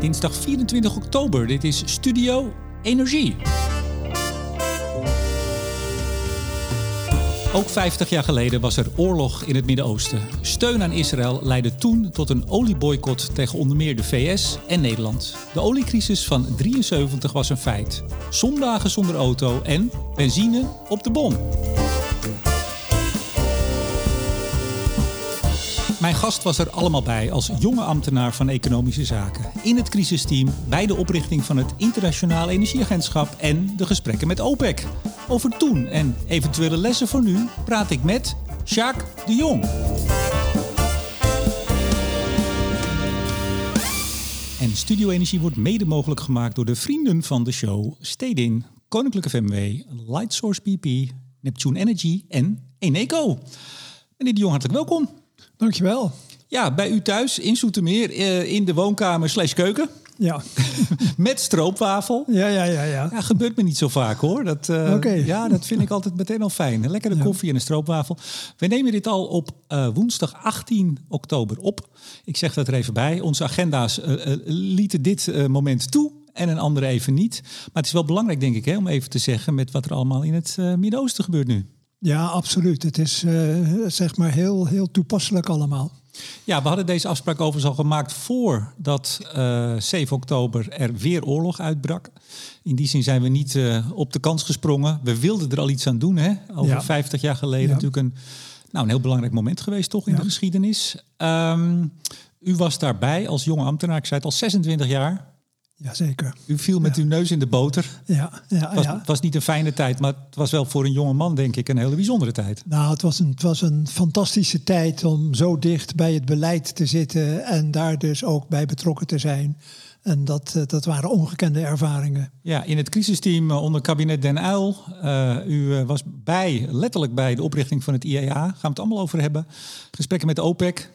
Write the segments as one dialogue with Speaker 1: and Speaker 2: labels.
Speaker 1: Dinsdag 24 oktober. Dit is Studio Energie. Ook 50 jaar geleden was er oorlog in het Midden-Oosten. Steun aan Israël leidde toen tot een olieboycott tegen onder meer de VS en Nederland. De oliecrisis van 73 was een feit. Zondagen zonder auto en benzine op de bom. Mijn gast was er allemaal bij als jonge ambtenaar van Economische Zaken. In het crisisteam, bij de oprichting van het Internationaal Energieagentschap en de gesprekken met OPEC. Over toen en eventuele lessen voor nu praat ik met Jacques de Jong. En Studio Energie wordt mede mogelijk gemaakt door de vrienden van de show Stedin, Koninklijke FMW, Lightsource BP, Neptune Energy en Eneco. Meneer de Jong, hartelijk welkom.
Speaker 2: Dankjewel.
Speaker 1: Ja, bij u thuis in Zoetermeer, eh, in de woonkamer slash keuken.
Speaker 2: Ja.
Speaker 1: Met stroopwafel.
Speaker 2: Ja, ja, ja, ja.
Speaker 1: Ja, gebeurt me niet zo vaak hoor. Dat, uh, Ja, dat vind ik altijd meteen al fijn. Een lekkere koffie en een stroopwafel. We nemen dit al op uh, woensdag 18 oktober op. Ik zeg dat er even bij. Onze agenda's uh, lieten dit moment toe en een andere even niet. Maar het is wel belangrijk, denk ik, hè, om even te zeggen met wat er allemaal in het Midden-Oosten gebeurt nu.
Speaker 2: Ja, absoluut. Het is zeg maar heel, heel toepasselijk allemaal.
Speaker 1: Ja, we hadden deze afspraak overigens al gemaakt voordat uh, eh, 7 oktober er weer oorlog uitbrak. In die zin zijn we niet uh, op de kans gesprongen. We wilden er al iets aan doen, hè? Over ja. 50 jaar geleden. Ja. Natuurlijk een, nou, een heel belangrijk moment geweest, toch, in ja. de geschiedenis. Um, u was daarbij als jonge ambtenaar, ik zei het al 26 jaar.
Speaker 2: Jazeker.
Speaker 1: U viel met
Speaker 2: ja.
Speaker 1: uw neus in de boter.
Speaker 2: Ja, ja,
Speaker 1: het was,
Speaker 2: ja.
Speaker 1: Het was niet een fijne tijd, maar het was wel voor een jonge man, denk ik, een hele bijzondere tijd.
Speaker 2: Nou, het was een, het was een fantastische tijd om zo dicht bij het beleid te zitten en daar dus ook bij betrokken te zijn. En dat, eh, dat waren ongekende ervaringen.
Speaker 1: Ja, in het crisisteam eh, onder kabinet Den Uyl. Uh, u was bij, letterlijk bij de oprichting van het IEA. Gaan we het allemaal over hebben. Gesprekken met OPEC,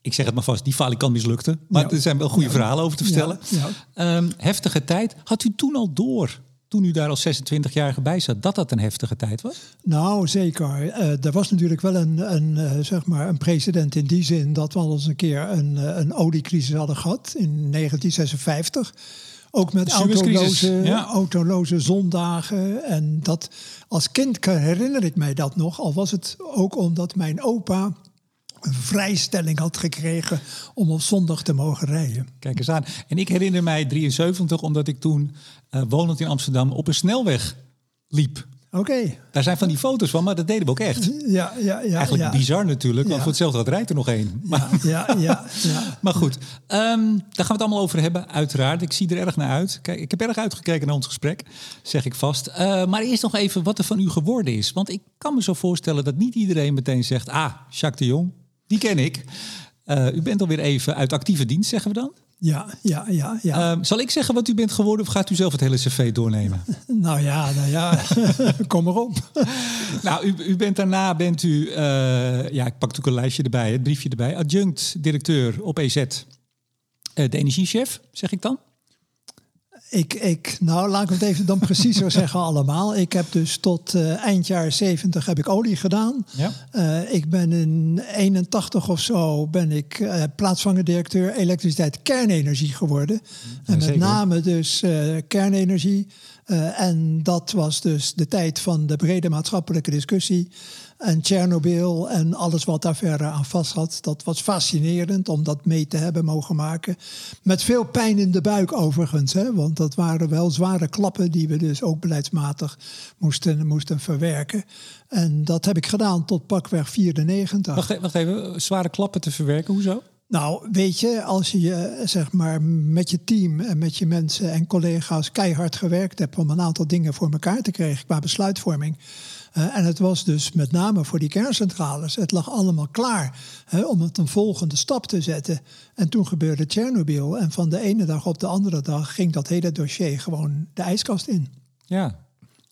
Speaker 1: ik zeg het maar vast, die falikant mislukte. Maar ja. er zijn wel goede ja. verhalen over te vertellen. Ja. Um, heftige tijd. Had u toen al door, toen u daar als 26-jarige bij zat, dat dat een heftige tijd was?
Speaker 2: Nou, zeker. Uh, er was natuurlijk wel een, een, uh, zeg maar een precedent in die zin dat we al eens een keer een, uh, een oliecrisis hadden gehad in 1956. Ook met autoloze, ja. autoloze zondagen. En dat als kind herinner ik mij dat nog. Al was het ook omdat mijn opa een vrijstelling had gekregen om op zondag te mogen rijden.
Speaker 1: Kijk eens aan. En ik herinner mij 73, omdat ik toen uh, wonend in Amsterdam op een snelweg liep.
Speaker 2: Oké. Okay.
Speaker 1: Daar zijn van die foto's van, maar dat deden we ook echt.
Speaker 2: Ja, ja, ja.
Speaker 1: Eigenlijk
Speaker 2: ja.
Speaker 1: bizar natuurlijk, want voor hetzelfde had rijdt er nog één.
Speaker 2: Maar, ja, ja, ja, ja,
Speaker 1: maar goed, um, daar gaan we het allemaal over hebben, uiteraard. Ik zie er erg naar uit. Kijk, ik heb erg uitgekeken naar ons gesprek, zeg ik vast. Uh, maar eerst nog even wat er van u geworden is. Want ik kan me zo voorstellen dat niet iedereen meteen zegt... ah, Jacques de Jong, die ken ik. Uh, u bent alweer even uit actieve dienst, zeggen we dan?
Speaker 2: Ja, ja, ja. ja.
Speaker 1: Uh, zal ik zeggen wat u bent geworden of gaat u zelf het hele cv doornemen?
Speaker 2: nou ja, nou ja, kom erop.
Speaker 1: nou, u, u, bent daarna, bent u, uh, ja, ik pak natuurlijk een lijstje erbij, het briefje erbij, adjunct directeur op EZ. de energiechef, zeg ik dan?
Speaker 2: Ik, ik, nou, laat ik het even dan precies zo zeggen allemaal. Ik heb dus tot uh, eind jaren 70 heb ik olie gedaan.
Speaker 1: Ja.
Speaker 2: Uh, ik ben in 81 of zo ben ik uh, plaatsvanger directeur elektriciteit kernenergie geworden. Ja, en met zeker. name dus kernenergie. en dat was dus de tijd van de brede maatschappelijke discussie. En Tsjernobyl en alles wat daar verder aan vast had. Dat was fascinerend om dat mee te hebben mogen maken. Met veel pijn in de buik overigens. Hè? Want dat waren wel zware klappen die we dus ook beleidsmatig moesten, moesten verwerken. En dat heb ik gedaan tot pakweg 94.
Speaker 1: Wacht, wacht even, zware klappen te verwerken, hoezo?
Speaker 2: Nou, weet je, als je zeg maar met je team en met je mensen en collega's keihard gewerkt hebt om een aantal dingen voor elkaar te krijgen qua besluitvorming. Uh, en het was dus met name voor die kerncentrales. Het lag allemaal klaar hè, om het een volgende stap te zetten. En toen gebeurde Tsjernobyl. En van de ene dag op de andere dag ging dat hele dossier gewoon de ijskast in.
Speaker 1: Ja,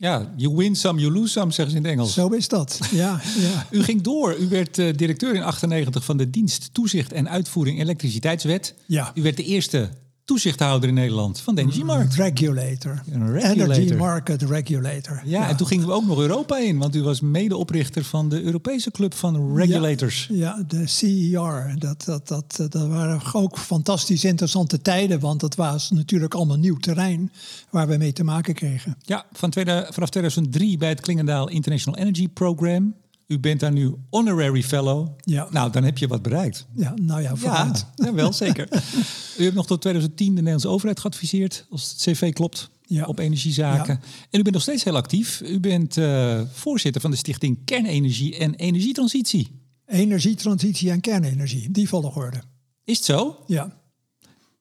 Speaker 1: ja, you win some, you lose some, zeggen ze in het Engels.
Speaker 2: Zo is dat, ja. ja.
Speaker 1: U ging door. U werd uh, directeur in 98 van de dienst Toezicht en Uitvoering Elektriciteitswet.
Speaker 2: Ja.
Speaker 1: U werd de eerste toezichthouder in Nederland van de energiemarkt.
Speaker 2: Regulator. Energy Market Regulator.
Speaker 1: Ja, en toen gingen we ook nog Europa in, want u was medeoprichter van de Europese Club van Regulators.
Speaker 2: Ja, ja de CER. Dat, dat, dat, dat waren ook fantastisch interessante tijden, want dat was natuurlijk allemaal nieuw terrein waar we mee te maken kregen.
Speaker 1: Ja, van tweede, vanaf 2003 bij het Klingendaal International Energy Program. U bent daar nu honorary fellow. Ja. Nou, dan heb je wat bereikt.
Speaker 2: Ja, nou ja, vooruit.
Speaker 1: Ja, wel zeker. u hebt nog tot 2010 de Nederlandse overheid geadviseerd, als het cv klopt, ja. op energiezaken. En u bent nog steeds heel actief. U bent uh, voorzitter van de stichting Kernenergie en Energietransitie.
Speaker 2: Energietransitie en kernenergie, die volgorde.
Speaker 1: Is het zo?
Speaker 2: Ja.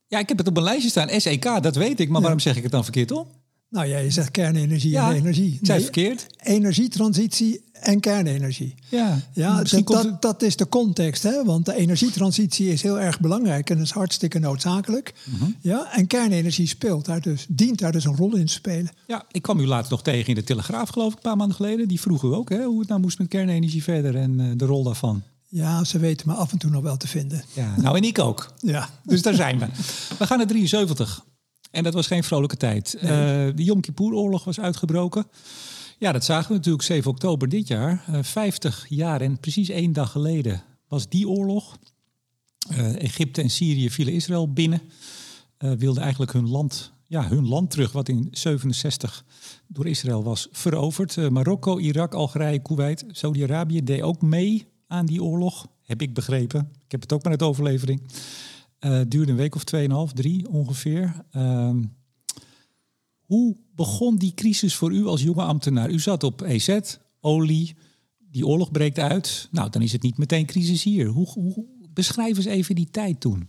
Speaker 1: Ja, ik heb het op mijn lijstje staan, SEK, dat weet ik. Maar waarom zeg ik het dan verkeerd om?
Speaker 2: Nou ja, je zegt kernenergie en energie.
Speaker 1: Nee, zei verkeerd.
Speaker 2: Energietransitie en kernenergie.
Speaker 1: Ja,
Speaker 2: ja dat, dat, dat, is de context. Hè? Want de energietransitie is heel erg belangrijk en is hartstikke noodzakelijk. Mhm. ja, en kernenergie speelt daar dus, dient daar dus een rol in te spelen.
Speaker 1: Ja, ik kwam u laatst nog tegen in de Telegraaf, geloof ik, een paar maanden geleden. Die vroeg u ook hè, hoe het nou moest met kernenergie verder en uh, de rol daarvan.
Speaker 2: Ja, ze weten me af en toe nog wel te vinden.
Speaker 1: Ja, nou en ik ook.
Speaker 2: ja.
Speaker 1: Dus daar zijn we. We gaan naar 73. En dat was geen vrolijke tijd. Nee. Uh, de Yom Kippur-oorlog was uitgebroken. Ja, dat zagen we natuurlijk 7 oktober dit jaar. Uh, eh, 50 jaar en precies één dag geleden was die oorlog. Uh, Egypte en Syrië vielen Israël binnen. wilden eigenlijk hun land, ja, hun land terug, wat in 67 door Israël was veroverd. Marokko, Irak, Algerije, Kuwait, Saudi-Arabië deed ook mee aan die oorlog. Heb ik begrepen. Ik heb het ook met het overlevering. Uh, duurde een week of tweeënhalf, drie ongeveer. Uh, hoe begon die crisis voor u als jonge ambtenaar? U zat op EZ, olie, die oorlog breekt uit. Nou, dan is het niet meteen crisis hier. Hoe, hoe beschrijf eens even die tijd toen.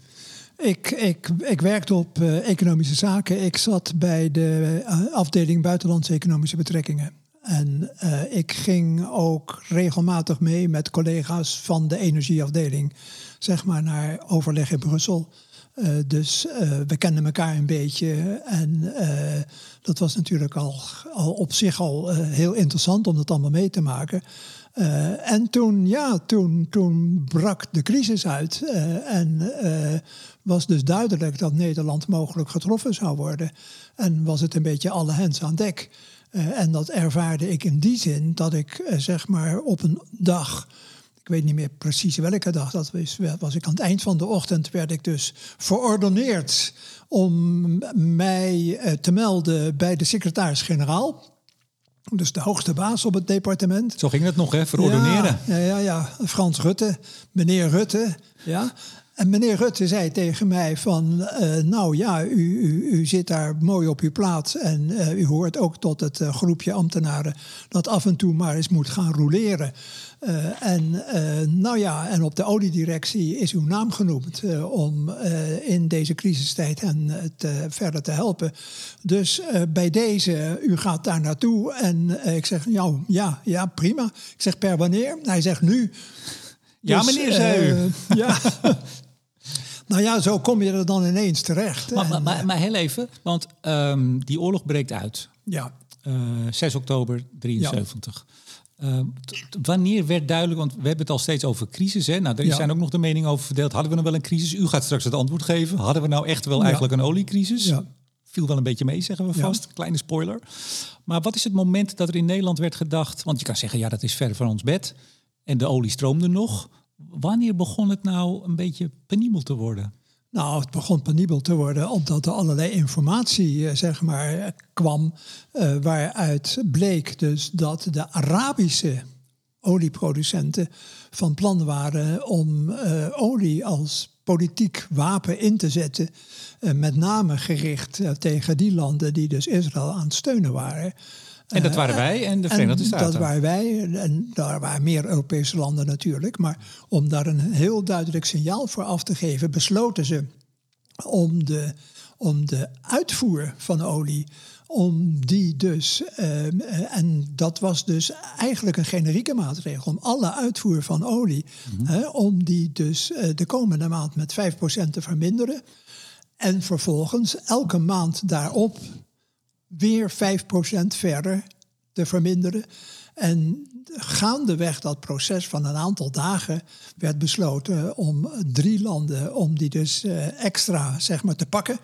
Speaker 2: Ik, ik, ik werkte op uh, economische zaken. Ik zat bij de uh, afdeling buitenlandse economische betrekkingen. En ik ging ook regelmatig mee met collega's van de energieafdeling zeg maar, naar overleg in Brussel. Uh, dus uh, we kenden elkaar een beetje. En uh, dat was natuurlijk al, al op zich al heel interessant om dat allemaal mee te maken. en toen, ja, toen, toen brak de crisis uit. en was dus duidelijk dat Nederland mogelijk getroffen zou worden. En was het een beetje alle hens aan dek. en dat ervaarde ik in die zin dat ik zeg maar op een dag weet niet meer precies welke dag dat was, was ik aan het eind van de ochtend, werd ik dus verordoneerd om mij eh, te melden bij de secretaris-generaal. Dus de hoogste baas op het departement.
Speaker 1: Zo ging het nog, hè? Verordoneren.
Speaker 2: Ja, ja, ja, Frans Rutte, meneer Rutte. Ja. En meneer Rutte zei tegen mij van, uh, nou ja, u, u, u, zit daar mooi op uw plaats en uh, u hoort ook tot het uh, groepje ambtenaren dat af en toe maar eens moet gaan roleren. En nou ja, en op de oliedirectie is uw naam genoemd om in deze crisistijd hen verder te helpen. Dus bij deze, u gaat daar naartoe en ik zeg, nou ja, ja, prima. Ik zeg per wanneer? Hij zegt nu.
Speaker 1: Ja, dus, meneer, zei u.
Speaker 2: ja, Nou ja, zo kom je er dan ineens terecht.
Speaker 1: Maar, maar, maar, heel even, want um, die oorlog breekt uit.
Speaker 2: Ja.
Speaker 1: Uh, eh, 6 oktober 73. Ja. Uh, wanneer werd duidelijk, want we hebben het al steeds over crisis. Hè? Nou, er ja. zijn ook nog de meningen over verdeeld. Hadden we nou wel een crisis? U gaat straks het antwoord geven. Hadden we nou echt wel eigenlijk een oliecrisis?
Speaker 2: Ja.
Speaker 1: Viel wel een beetje mee, zeggen we vast. Kleine spoiler. Maar wat is het moment dat er in Nederland werd gedacht... want je kan zeggen, ja, dat is ver van ons bed. En de olie stroomde nog. Wanneer begon het nou een beetje penibel te worden?
Speaker 2: Nou, het begon penibel te worden omdat er allerlei informatie eh, zeg maar, kwam uh, waaruit bleek dus dat de Arabische olieproducenten van plan waren om uh, olie als politiek wapen in te zetten, met name gericht tegen die landen die dus Israël aan het steunen waren.
Speaker 1: En dat waren wij en de Verenigde Staten.
Speaker 2: Dat waren wij en daar waren meer Europese landen natuurlijk. Maar om daar een heel duidelijk signaal voor af te geven, besloten ze om de, om de uitvoer van olie om die dus, uh, en dat was dus eigenlijk een generieke maatregel, om alle uitvoer van olie, mm om die dus uh, de komende maand met 5% te verminderen. En vervolgens elke maand daarop weer 5% verder te verminderen. En gaandeweg dat proces van een aantal dagen werd besloten om drie landen, om die dus eh, extra zeg maar, te pakken.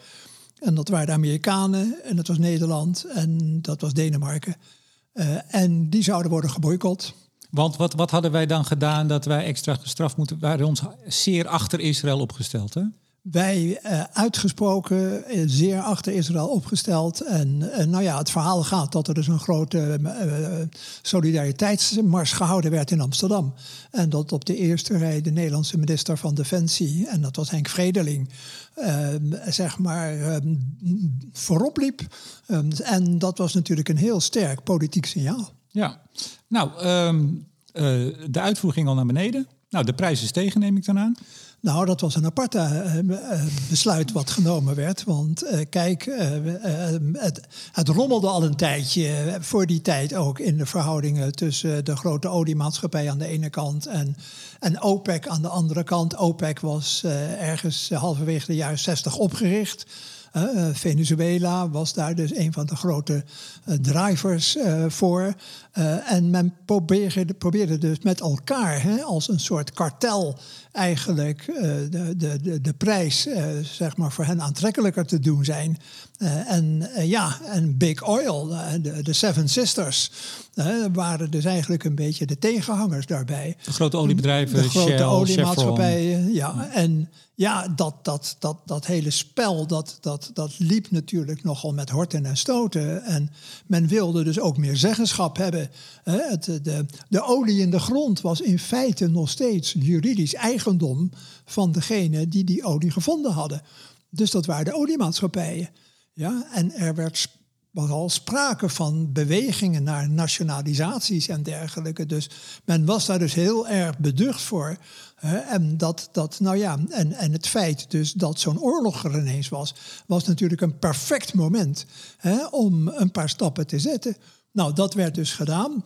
Speaker 2: En dat waren de Amerikanen, en dat was Nederland en dat was Denemarken. Uh, en die zouden worden geboycott.
Speaker 1: Want wat, wat hadden wij dan gedaan dat wij extra gestraft moeten? Waren ons zeer achter Israël opgesteld, hè?
Speaker 2: Wij uh, uitgesproken uh, zeer achter Israël opgesteld. En uh, nou ja, het verhaal gaat dat er dus een grote solidariteitsmars gehouden werd in Amsterdam. En dat op de eerste rij de Nederlandse minister van Defensie, en dat was Henk Vredeling, zeg maar voorop liep. en dat was natuurlijk een heel sterk politiek signaal.
Speaker 1: Ja, nou, um, de uitvoer ging al naar beneden. Nou, de prijs is tegen, neem ik dan aan.
Speaker 2: Nou, dat was een aparte uh, besluit wat genomen werd. Want kijk, het, het, rommelde al een tijdje voor die tijd ook in de verhoudingen tussen de grote oliemaatschappij aan de ene kant en, en OPEC aan de andere kant. OPEC was ergens halverwege de jaren 60 opgericht. Uh, Venezuela was daar dus een van de grote uh, drivers voor. en men probeerde, probeerde, dus met elkaar hè, als een soort kartel eigenlijk de, de, de, de prijs zeg maar voor hen aantrekkelijker te doen zijn. En ja, en Big Oil, de, de Seven Sisters, waren dus eigenlijk een beetje de tegenhangers daarbij.
Speaker 1: De grote oliebedrijven,
Speaker 2: de grote
Speaker 1: Shell,
Speaker 2: oliemaatschappijen, ja. En ja, dat, dat, dat, dat hele spel, dat, dat, dat liep natuurlijk nogal met horten en stoten. En men wilde dus ook meer zeggenschap hebben. Het, de, de olie in de grond was in feite nog steeds juridisch eigendom van degene die die olie gevonden hadden. Dus dat waren de oliemaatschappijen. Ja, en er werd was al sprake van bewegingen naar nationalisaties en dergelijke. Dus men was daar dus heel erg beducht voor. en, dat, dat, nou ja, en, en het feit dus dat zo'n oorlog er ineens was, was natuurlijk een perfect moment om een paar stappen te zetten. Nou, dat werd dus gedaan.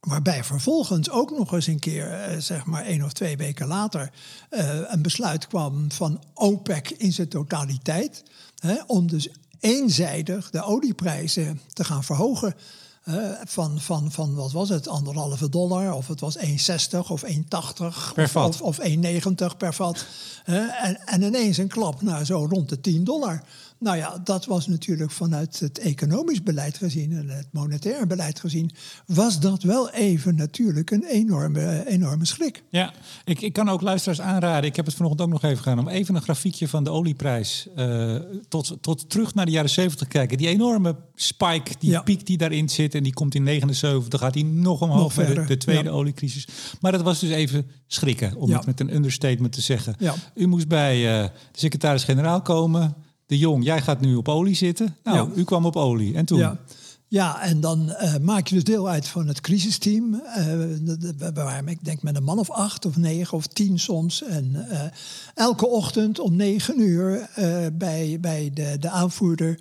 Speaker 2: Waarbij vervolgens ook nog eens een keer, eh, zeg maar één of twee weken later, eh, een besluit kwam van OPEC in zijn totaliteit. om dus eenzijdig de olieprijzen te gaan verhogen. Uh, van, van, van, wat was het, anderhalve dollar, of het was 1,60 of 1,80
Speaker 1: per vat.
Speaker 2: Of, of 1,90 per vat. Uh, en, en ineens een klap naar zo rond de 10 dollar. Nou ja, dat was natuurlijk vanuit het economisch beleid gezien en het monetair beleid gezien, was dat wel even natuurlijk een enorme, enorme schrik.
Speaker 1: Ja, ik, ik kan ook luisteraars aanraden, ik heb het vanochtend ook nog even gedaan, om even een grafiekje van de olieprijs uh, tot, tot terug naar de jaren 70 te kijken. Die enorme spike, die piek die daarin zit en die komt in 79, gaat die nog omhoog nog de, de, tweede oliecrisis. Maar dat was dus even schrikken, om het met een understatement te zeggen. U moest bij uh, de secretaris-generaal komen de Jong, jij gaat nu op olie zitten. Nou, u kwam op olie. En toen?
Speaker 2: Ja. Ja, en dan uh, maak je dus deel uit van het crisisteam. Uh, we waren, ik denk, met een man of acht of negen of tien soms. En uh, elke ochtend om negen uur bij, bij de, de aanvoerder,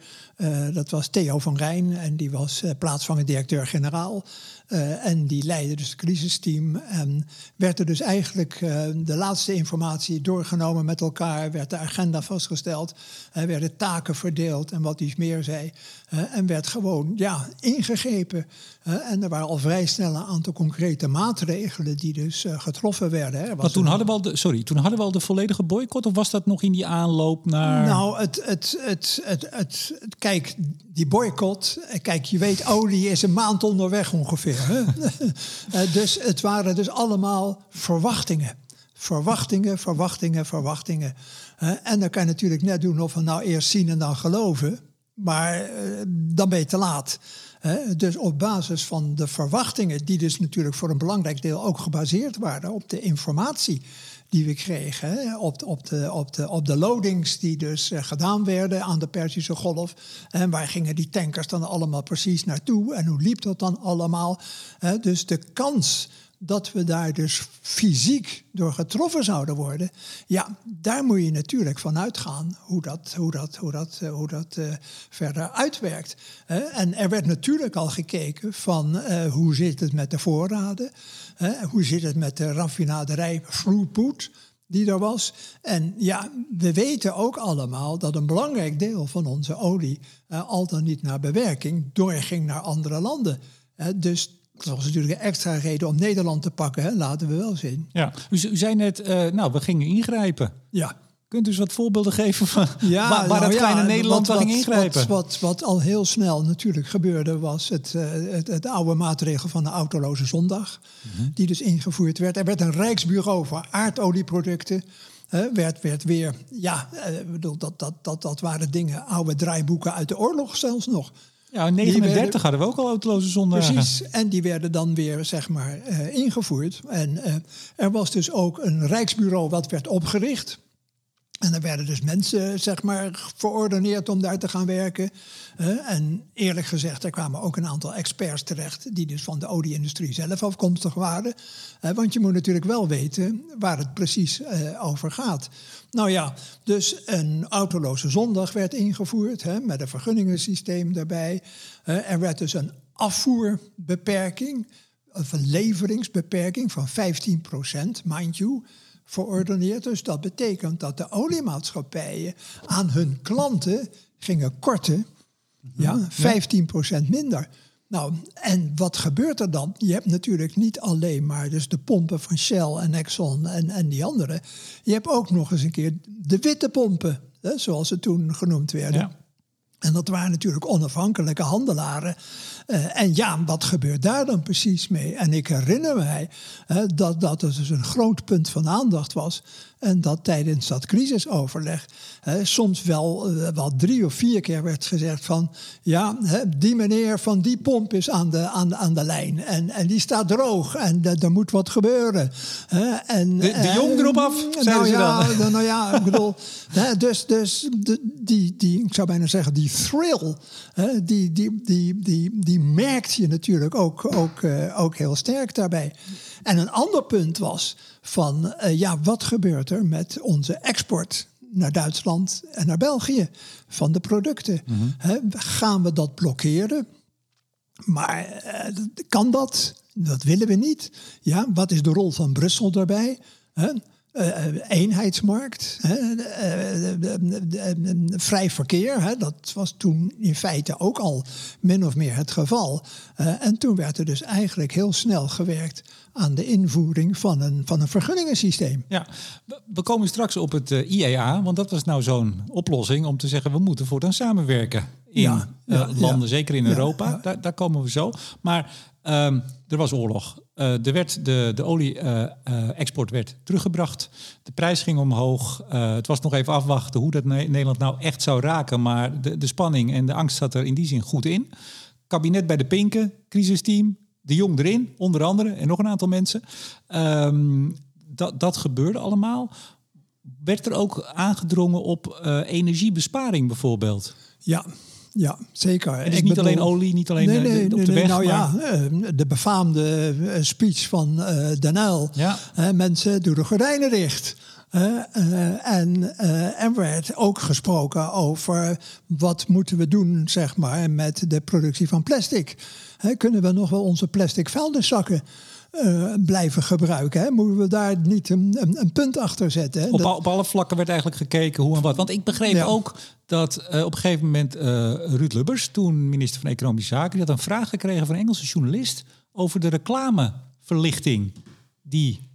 Speaker 2: dat was Theo van Rijn, en die was plaatsvangend directeur-generaal. Uh, en die leidde dus het crisisteam. En werd er dus eigenlijk uh, de laatste informatie doorgenomen met elkaar. Werd de agenda vastgesteld. Uh, werden taken verdeeld en wat iets meer zei. En werd gewoon ja, ingegrepen. en er waren al vrij snel een aantal concrete maatregelen die dus getroffen werden. Hè.
Speaker 1: Maar toen hadden, we al de, sorry, toen hadden we al de volledige boycott of was dat nog in die aanloop naar...
Speaker 2: Nou, het, het, het, het, het, kijk, die boycott... Kijk, je weet, olie is een maand onderweg ongeveer. Eh, dus het waren dus allemaal verwachtingen. Verwachtingen, verwachtingen, verwachtingen. en dan kan je natuurlijk net doen of we nou eerst zien en dan geloven. Maar eh, dan ben je te laat. Dus op basis van de verwachtingen, die dus natuurlijk voor een belangrijk deel ook gebaseerd waren op de informatie die we kregen. Op, op, de, op, de, op de loadings die dus uh, gedaan werden aan de Perzische Golf. En waar gingen die tankers dan allemaal precies naartoe? En hoe liep dat dan allemaal? Dus de kans dat we daar dus fysiek door getroffen zouden worden, ja, daar moet je natuurlijk van uitgaan hoe dat, hoe dat, hoe dat, uh, hoe dat uh, verder uitwerkt. En er werd natuurlijk al gekeken van hoe zit het met de voorraden, hoe zit het met de raffinaderij throughput die er was. En ja, we weten ook allemaal dat een belangrijk deel van onze olie al dan niet naar bewerking doorging naar andere landen. dus Dat was natuurlijk een extra reden om Nederland te pakken, hè? laten we wel zien.
Speaker 1: Ja, u, u zei net, uh, nou, we gingen ingrijpen.
Speaker 2: Ja.
Speaker 1: Kunt u eens wat voorbeelden geven van ja, waar, waar nou, het kleine Nederland wat, ging ingrijpen?
Speaker 2: Wat, wat, wat, al heel snel natuurlijk gebeurde, was het, uh, het, het, oude maatregel van de autoloze zondag. Mhm. Die dus ingevoerd werd. Er werd een Rijksbureau voor aardolieproducten. Uh, werd, werd weer, ja, uh, bedoel, dat, dat, dat, dat waren dingen, oude draaiboeken uit de oorlog zelfs nog.
Speaker 1: Ja, in 1939 hadden we ook al autoloze zondagen.
Speaker 2: Precies, en die werden dan weer zeg maar uh, ingevoerd. En er was dus ook een rijksbureau wat werd opgericht. En er werden dus mensen, zeg maar, verordeneerd om daar te gaan werken. en eerlijk gezegd, er kwamen ook een aantal experts terecht... die dus van de olieindustrie zelf afkomstig waren. want je moet natuurlijk wel weten waar het precies uh, over gaat. Nou ja, dus een autoloze zondag werd ingevoerd... Hè, met een vergunningensysteem daarbij. er werd dus een afvoerbeperking, een leveringsbeperking van 15 procent, mind you verordeneerd. Dus dat betekent dat de oliemaatschappijen aan hun klanten gingen korten. Ja, 15% minder. Nou, en wat gebeurt er dan? Je hebt natuurlijk niet alleen maar dus de pompen van Shell en Exxon en, en die andere. Je hebt ook nog eens een keer de witte pompen, hè, zoals ze toen genoemd werden. Ja. En dat waren natuurlijk onafhankelijke handelaren. Uh, en ja, wat gebeurt daar dan precies mee? En ik herinner mij uh, dat dat dus een groot punt van aandacht was. En dat tijdens dat crisisoverleg soms wel, wel drie of vier keer werd gezegd van... ja, die meneer van die pomp is aan de, aan, aan de lijn. En, en die staat droog en er moet wat gebeuren.
Speaker 1: en, de, de jong erop af, nou
Speaker 2: ja,
Speaker 1: dan.
Speaker 2: Nou ja, ik bedoel... dus dus de, die, die, ik zou bijna zeggen, die thrill... die, die, die, die, die merkt je natuurlijk ook, ook, uh, ook heel sterk daarbij. En een ander punt was van, uh, ja, wat gebeurt er met onze export naar Duitsland en naar België van de producten? Mm -hmm. gaan we dat blokkeren? Maar uh, kan dat? Dat willen we niet. Ja, wat is de rol van Brussel daarbij? Eenheidsmarkt, vrij verkeer. dat was toen in feite ook al min of meer het geval. en toen werd er dus eigenlijk heel snel gewerkt aan de invoering van een, van een vergunningensysteem.
Speaker 1: Ja, we komen straks op het IEA, want dat was nou zo'n oplossing om te zeggen we moeten voortaan samenwerken in ja, landen, zeker in Europa. Daar, daar komen we zo. Maar um, er was oorlog. Uh, er werd de, de olie-export uh, uh, werd teruggebracht. De prijs ging omhoog. het was nog even afwachten hoe dat Nederland nou echt zou raken. Maar de, de spanning en de angst zat er in die zin goed in. Kabinet bij de pinken, crisisteam, de jong erin, onder andere, en nog een aantal mensen. Um, dat, dat gebeurde allemaal. Werd er ook aangedrongen op energiebesparing bijvoorbeeld?
Speaker 2: Ja, ja, zeker.
Speaker 1: Het is niet alleen olie, niet alleen nee, nee, op de weg.
Speaker 2: Nou ja, eh, de befaamde eh, speech van uh, Ja. mensen, doe de gordijnen dicht. en er werd ook gesproken over wat moeten we doen zeg maar, met de productie van plastic. kunnen we nog wel onze plastic vuilniszakken uh, blijven gebruiken. Hè? Moeten we daar niet een, een, een punt achter zetten? Hè?
Speaker 1: Op, op, alle vlakken werd eigenlijk gekeken hoe en wat. Want ik begreep ook dat uh, op een gegeven moment uh, Ruud Lubbers, toen minister van Economische Zaken, die had een vraag gekregen van een Engelse journalist over de reclameverlichting die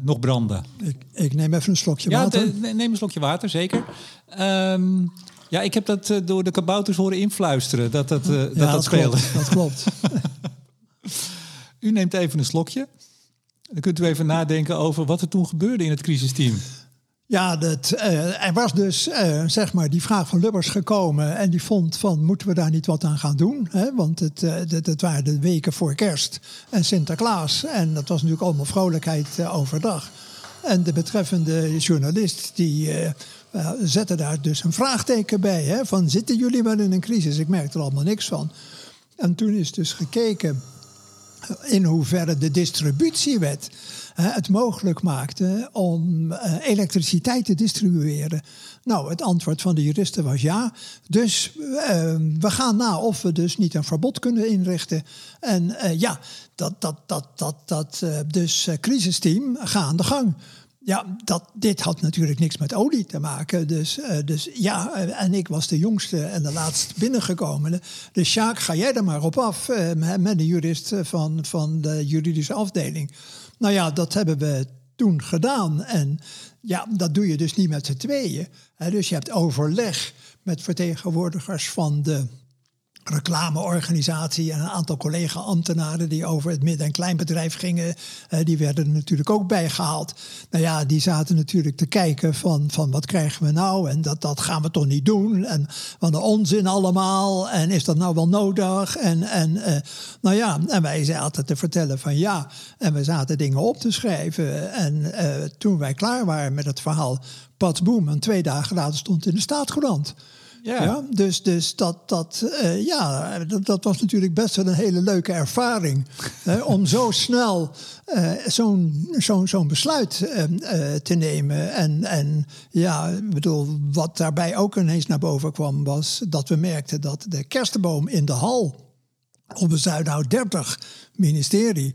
Speaker 1: nog brandde.
Speaker 2: Ik, ik, neem even een slokje water.
Speaker 1: Ja, neem een slokje water, zeker. Um, ja, ik heb dat door de kabouters horen influisteren, dat dat, dat, dat, speelde.
Speaker 2: Klopt, dat klopt.
Speaker 1: U neemt even een slokje. Dan kunt u even nadenken over wat er toen gebeurde in het crisisteam.
Speaker 2: Ja, dat, uh, er was dus uh, zeg maar die vraag van Lubbers gekomen. En die vond van moeten we daar niet wat aan gaan doen? Hè? Want het, uh, dat waren de weken voor kerst en Sinterklaas. En dat was natuurlijk allemaal vrolijkheid overdag. En de betreffende journalist die zette daar dus een vraagteken bij. Hè? Van zitten jullie wel in een crisis? Ik merkte er allemaal niks van. En toen is dus gekeken in hoeverre de distributiewet het mogelijk maakte om eh, elektriciteit te distribueren. Nou, het antwoord van de juristen was ja. Dus uh, we gaan na of we dus niet een verbod kunnen inrichten. En uh, ja, dat, dat, dat, dat, dat uh, dus crisisteam, ga aan de gang. Ja, dat, dit had natuurlijk niks met olie te maken. Dus, uh, dus ja, en ik was de jongste en de laatst binnengekomene. Dus Sjaak, ga jij er maar op af uh, met de jurist van, van de juridische afdeling. Nou ja, dat hebben we toen gedaan. En ja, dat doe je dus niet met z'n tweeën. Dus je hebt overleg met vertegenwoordigers van de reclameorganisatie en een aantal collega-ambtenaren die over het midden- en kleinbedrijf gingen, uh, die werden er natuurlijk ook bijgehaald. Nou ja, die zaten natuurlijk te kijken van, van wat krijgen we nou? En dat, dat gaan we toch niet doen? En wat de onzin allemaal. En is dat nou wel nodig? En, en uh, nou ja, en wij zaten te vertellen van ja en we zaten dingen op te schrijven. En uh, toen wij klaar waren met het verhaal, Pats Boom, en twee dagen later stond in de staatscourant. Ja. dus, dus dat, dat, uh, ja, dat, dat, was natuurlijk best wel een hele leuke ervaring. om zo snel uh, zo'n zo'n zo'n besluit uh, te nemen. En, en ja, bedoel, wat daarbij ook ineens naar boven kwam, was dat we merkten dat de kerstboom in de hal op de Zuidhout 30 ministerie,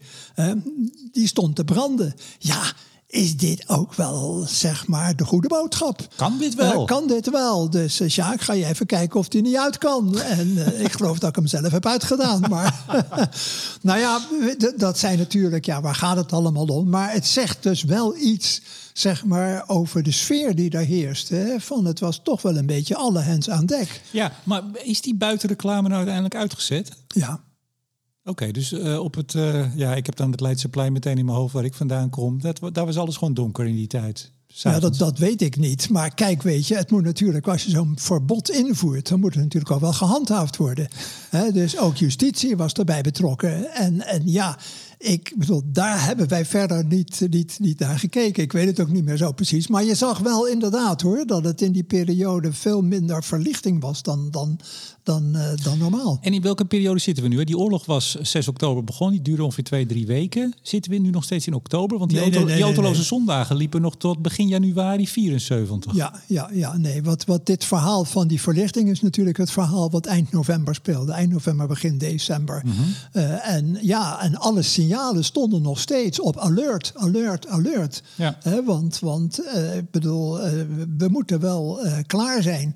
Speaker 2: die stond te branden. Ja, is dit ook wel, zeg maar, de goede boodschap.
Speaker 1: Kan dit wel?
Speaker 2: Uh, kan dit wel. Dus uh, Sjaak, ga je even kijken of die niet uit kan. En uh, ik geloof dat ik hem zelf heb uitgedaan. Maar nou ja, dat zijn natuurlijk, ja, waar gaat het allemaal om? Maar het zegt dus wel iets, zeg maar, over de sfeer die daar heerst. Hè? Van het was toch wel een beetje alle hens aan dek.
Speaker 1: Ja, maar is die buitenreclame nou uiteindelijk uitgezet?
Speaker 2: Ja.
Speaker 1: Oké, dus uh, op het, uh, ja, ik heb dan het Leidseplein meteen in mijn hoofd waar ik vandaan kom. Dat, daar was alles gewoon donker in die tijd.
Speaker 2: Ja, dat, dat weet ik niet. Maar kijk, weet je, het moet natuurlijk, als je zo'n verbod invoert, dan moet het natuurlijk ook wel gehandhaafd worden. He, dus ook justitie was erbij betrokken. En, en ja, ik bedoel, daar hebben wij verder niet, niet, niet naar gekeken. Ik weet het ook niet meer zo precies. Maar je zag wel inderdaad hoor, dat het in die periode veel minder verlichting was dan, dan, dan, uh, dan normaal.
Speaker 1: En in welke periode zitten we nu? Die oorlog was 6 oktober begonnen, die duurde ongeveer twee, drie weken. Zitten we nu nog steeds in oktober? Want die, nee, auto, nee, nee, die autoloze zondagen liepen nog tot begin januari 74.
Speaker 2: Ja, ja, ja nee. Wat, wat dit verhaal van die verlichting is natuurlijk het verhaal wat eind november speelde. Eind november, begin december. Mm -hmm. uh, en ja, en alle signalen stonden nog steeds op alert, alert, alert. Ja. Want, want uh, ik bedoel, we moeten wel klaar zijn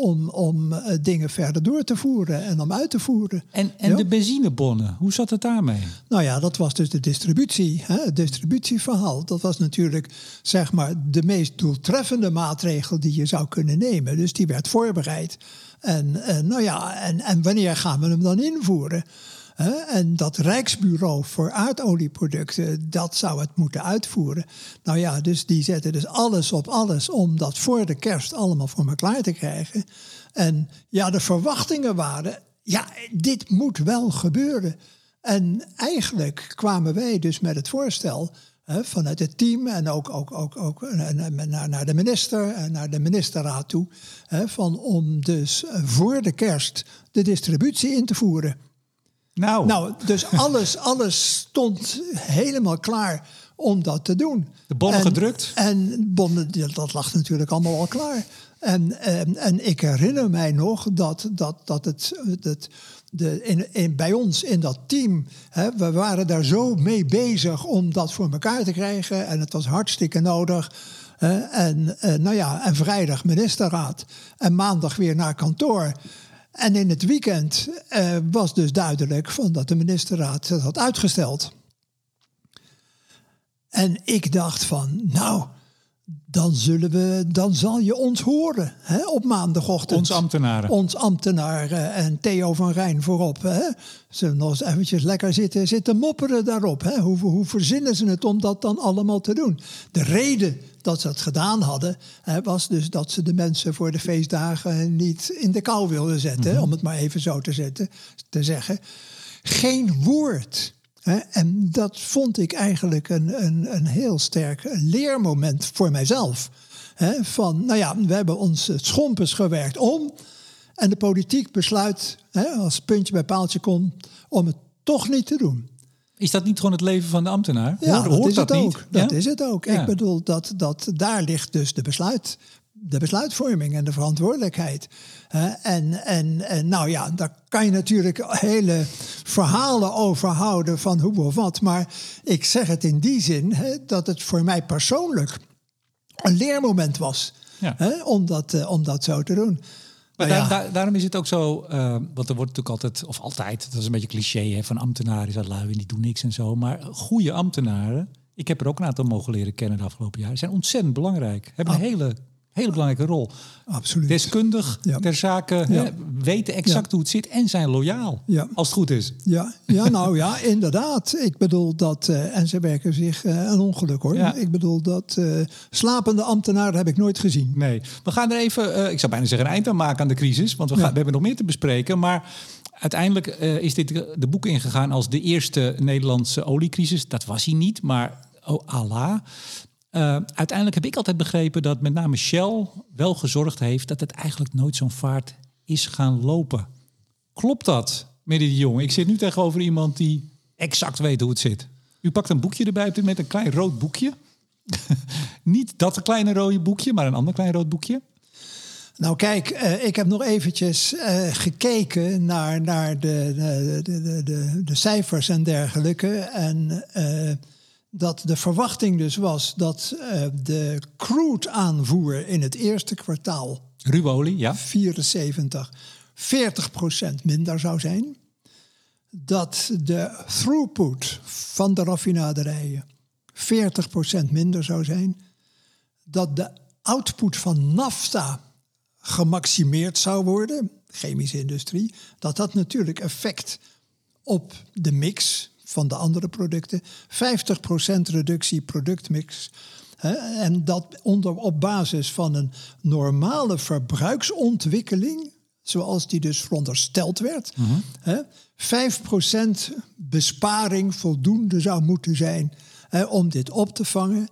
Speaker 2: om, om dingen verder door te voeren en om uit te voeren.
Speaker 1: En, en ja? de benzinebonnen, hoe zat het daarmee?
Speaker 2: Nou ja, dat was dus de distributie, hè, het distributieverhaal. Dat was natuurlijk zeg maar de meest doeltreffende maatregel die je zou kunnen nemen. Dus die werd voorbereid. En, en nou ja, en, en wanneer gaan we hem dan invoeren? En dat Rijksbureau voor aardolieproducten, dat zou het moeten uitvoeren. Nou ja, dus die zetten dus alles op alles om dat voor de kerst allemaal voor elkaar te krijgen. En ja, de verwachtingen waren, ja, dit moet wel gebeuren. En eigenlijk kwamen wij dus met het voorstel hè, vanuit het team en ook, ook, ook, ook naar, naar de minister en naar de ministerraad toe, hè, van om dus voor de kerst de distributie in te voeren.
Speaker 1: Nou.
Speaker 2: nou, dus alles, alles stond helemaal klaar om dat te doen.
Speaker 1: De bonnen gedrukt?
Speaker 2: En bonnen, dat lag natuurlijk allemaal al klaar. En, en, en ik herinner mij nog dat, dat, dat het, het de, in, in, bij ons in dat team, hè, we waren daar zo mee bezig om dat voor elkaar te krijgen. En het was hartstikke nodig. Hè, en, en, nou ja, en vrijdag ministerraad. En maandag weer naar kantoor. En in het weekend uh, was dus duidelijk van dat de ministerraad het had uitgesteld. En ik dacht van, nou, dan, zullen we, dan zal je ons horen hè, op maandagochtend.
Speaker 1: Ons ambtenaren.
Speaker 2: Ons ambtenaren en Theo van Rijn voorop. Hè. Zullen nog eens eventjes lekker zitten, zitten mopperen daarop. Hè. Hoe, hoe verzinnen ze het om dat dan allemaal te doen? De reden dat ze het gedaan hadden, hè, was dus dat ze de mensen voor de feestdagen niet in de kou wilden zetten. Mm-hmm. Om het maar even zo te, zetten, te zeggen. Geen woord en dat vond ik eigenlijk een, een, een heel sterk leermoment voor mijzelf. van, nou ja, we hebben ons schompens gewerkt om. En de politiek besluit, als puntje bij paaltje komt, om het toch niet te doen.
Speaker 1: Is dat niet gewoon het leven van de ambtenaar?
Speaker 2: Ja, Hoort, dat, is, dat het ook. dat is het ook. Ik bedoel, dat, dat, daar ligt dus de besluit de besluitvorming en de verantwoordelijkheid. En, en, en nou ja, daar kan je natuurlijk hele verhalen over houden van hoe of wat. Maar ik zeg het in die zin dat het voor mij persoonlijk een leermoment was om, dat, eh, om dat zo te doen.
Speaker 1: Maar daar, daarom is het ook zo, uh, want er wordt natuurlijk altijd, of altijd, dat is een beetje cliché, hè, van ambtenaren is dat lui en die doen niks en zo. Maar goede ambtenaren, ik heb er ook een aantal mogen leren kennen de afgelopen jaren, zijn ontzettend belangrijk. Hebben een hele hele belangrijke rol.
Speaker 2: Absoluut.
Speaker 1: Deskundig ter zake, weten exact hoe het zit en zijn loyaal. Als het goed is.
Speaker 2: Ja, ja nou ja, inderdaad. Ik bedoel dat, uh, en ze werken zich uh, een ongeluk hoor. Ik bedoel dat uh, slapende ambtenaren heb ik nooit gezien.
Speaker 1: Nee, we gaan er even, ik zou bijna zeggen, een eind aan maken aan de crisis. Want we, gaan, we hebben nog meer te bespreken. Maar uiteindelijk is dit de boek ingegaan als de eerste Nederlandse oliecrisis. Dat was hij niet, maar oh Allah. Uh, uiteindelijk heb ik altijd begrepen dat met name Shell wel gezorgd heeft dat het eigenlijk nooit zo'n vaart is gaan lopen. Klopt dat, meneer de Jong? Ik zit nu tegenover iemand die exact weet hoe het zit. U pakt een boekje erbij met een klein rood boekje. Niet dat kleine rode boekje, maar een ander klein rood boekje.
Speaker 2: Nou kijk, uh, ik heb nog eventjes uh, gekeken naar, naar de, de, de, de, cijfers en dergelijke. En dat de verwachting dus was dat uh, de crude aanvoer in het eerste kwartaal...
Speaker 1: Ruwe olie, ja.
Speaker 2: 74, 40% minder zou zijn. Dat de throughput van de raffinaderijen 40% minder zou zijn. Dat de output van nafta gemaximeerd zou worden, chemische industrie. Dat dat natuurlijk effect op de mix van de andere producten. 50% reductie productmix. en dat onder, op basis van een normale verbruiksontwikkeling, zoals die dus verondersteld werd. Mm 5% besparing voldoende zou moeten zijn om dit op te vangen.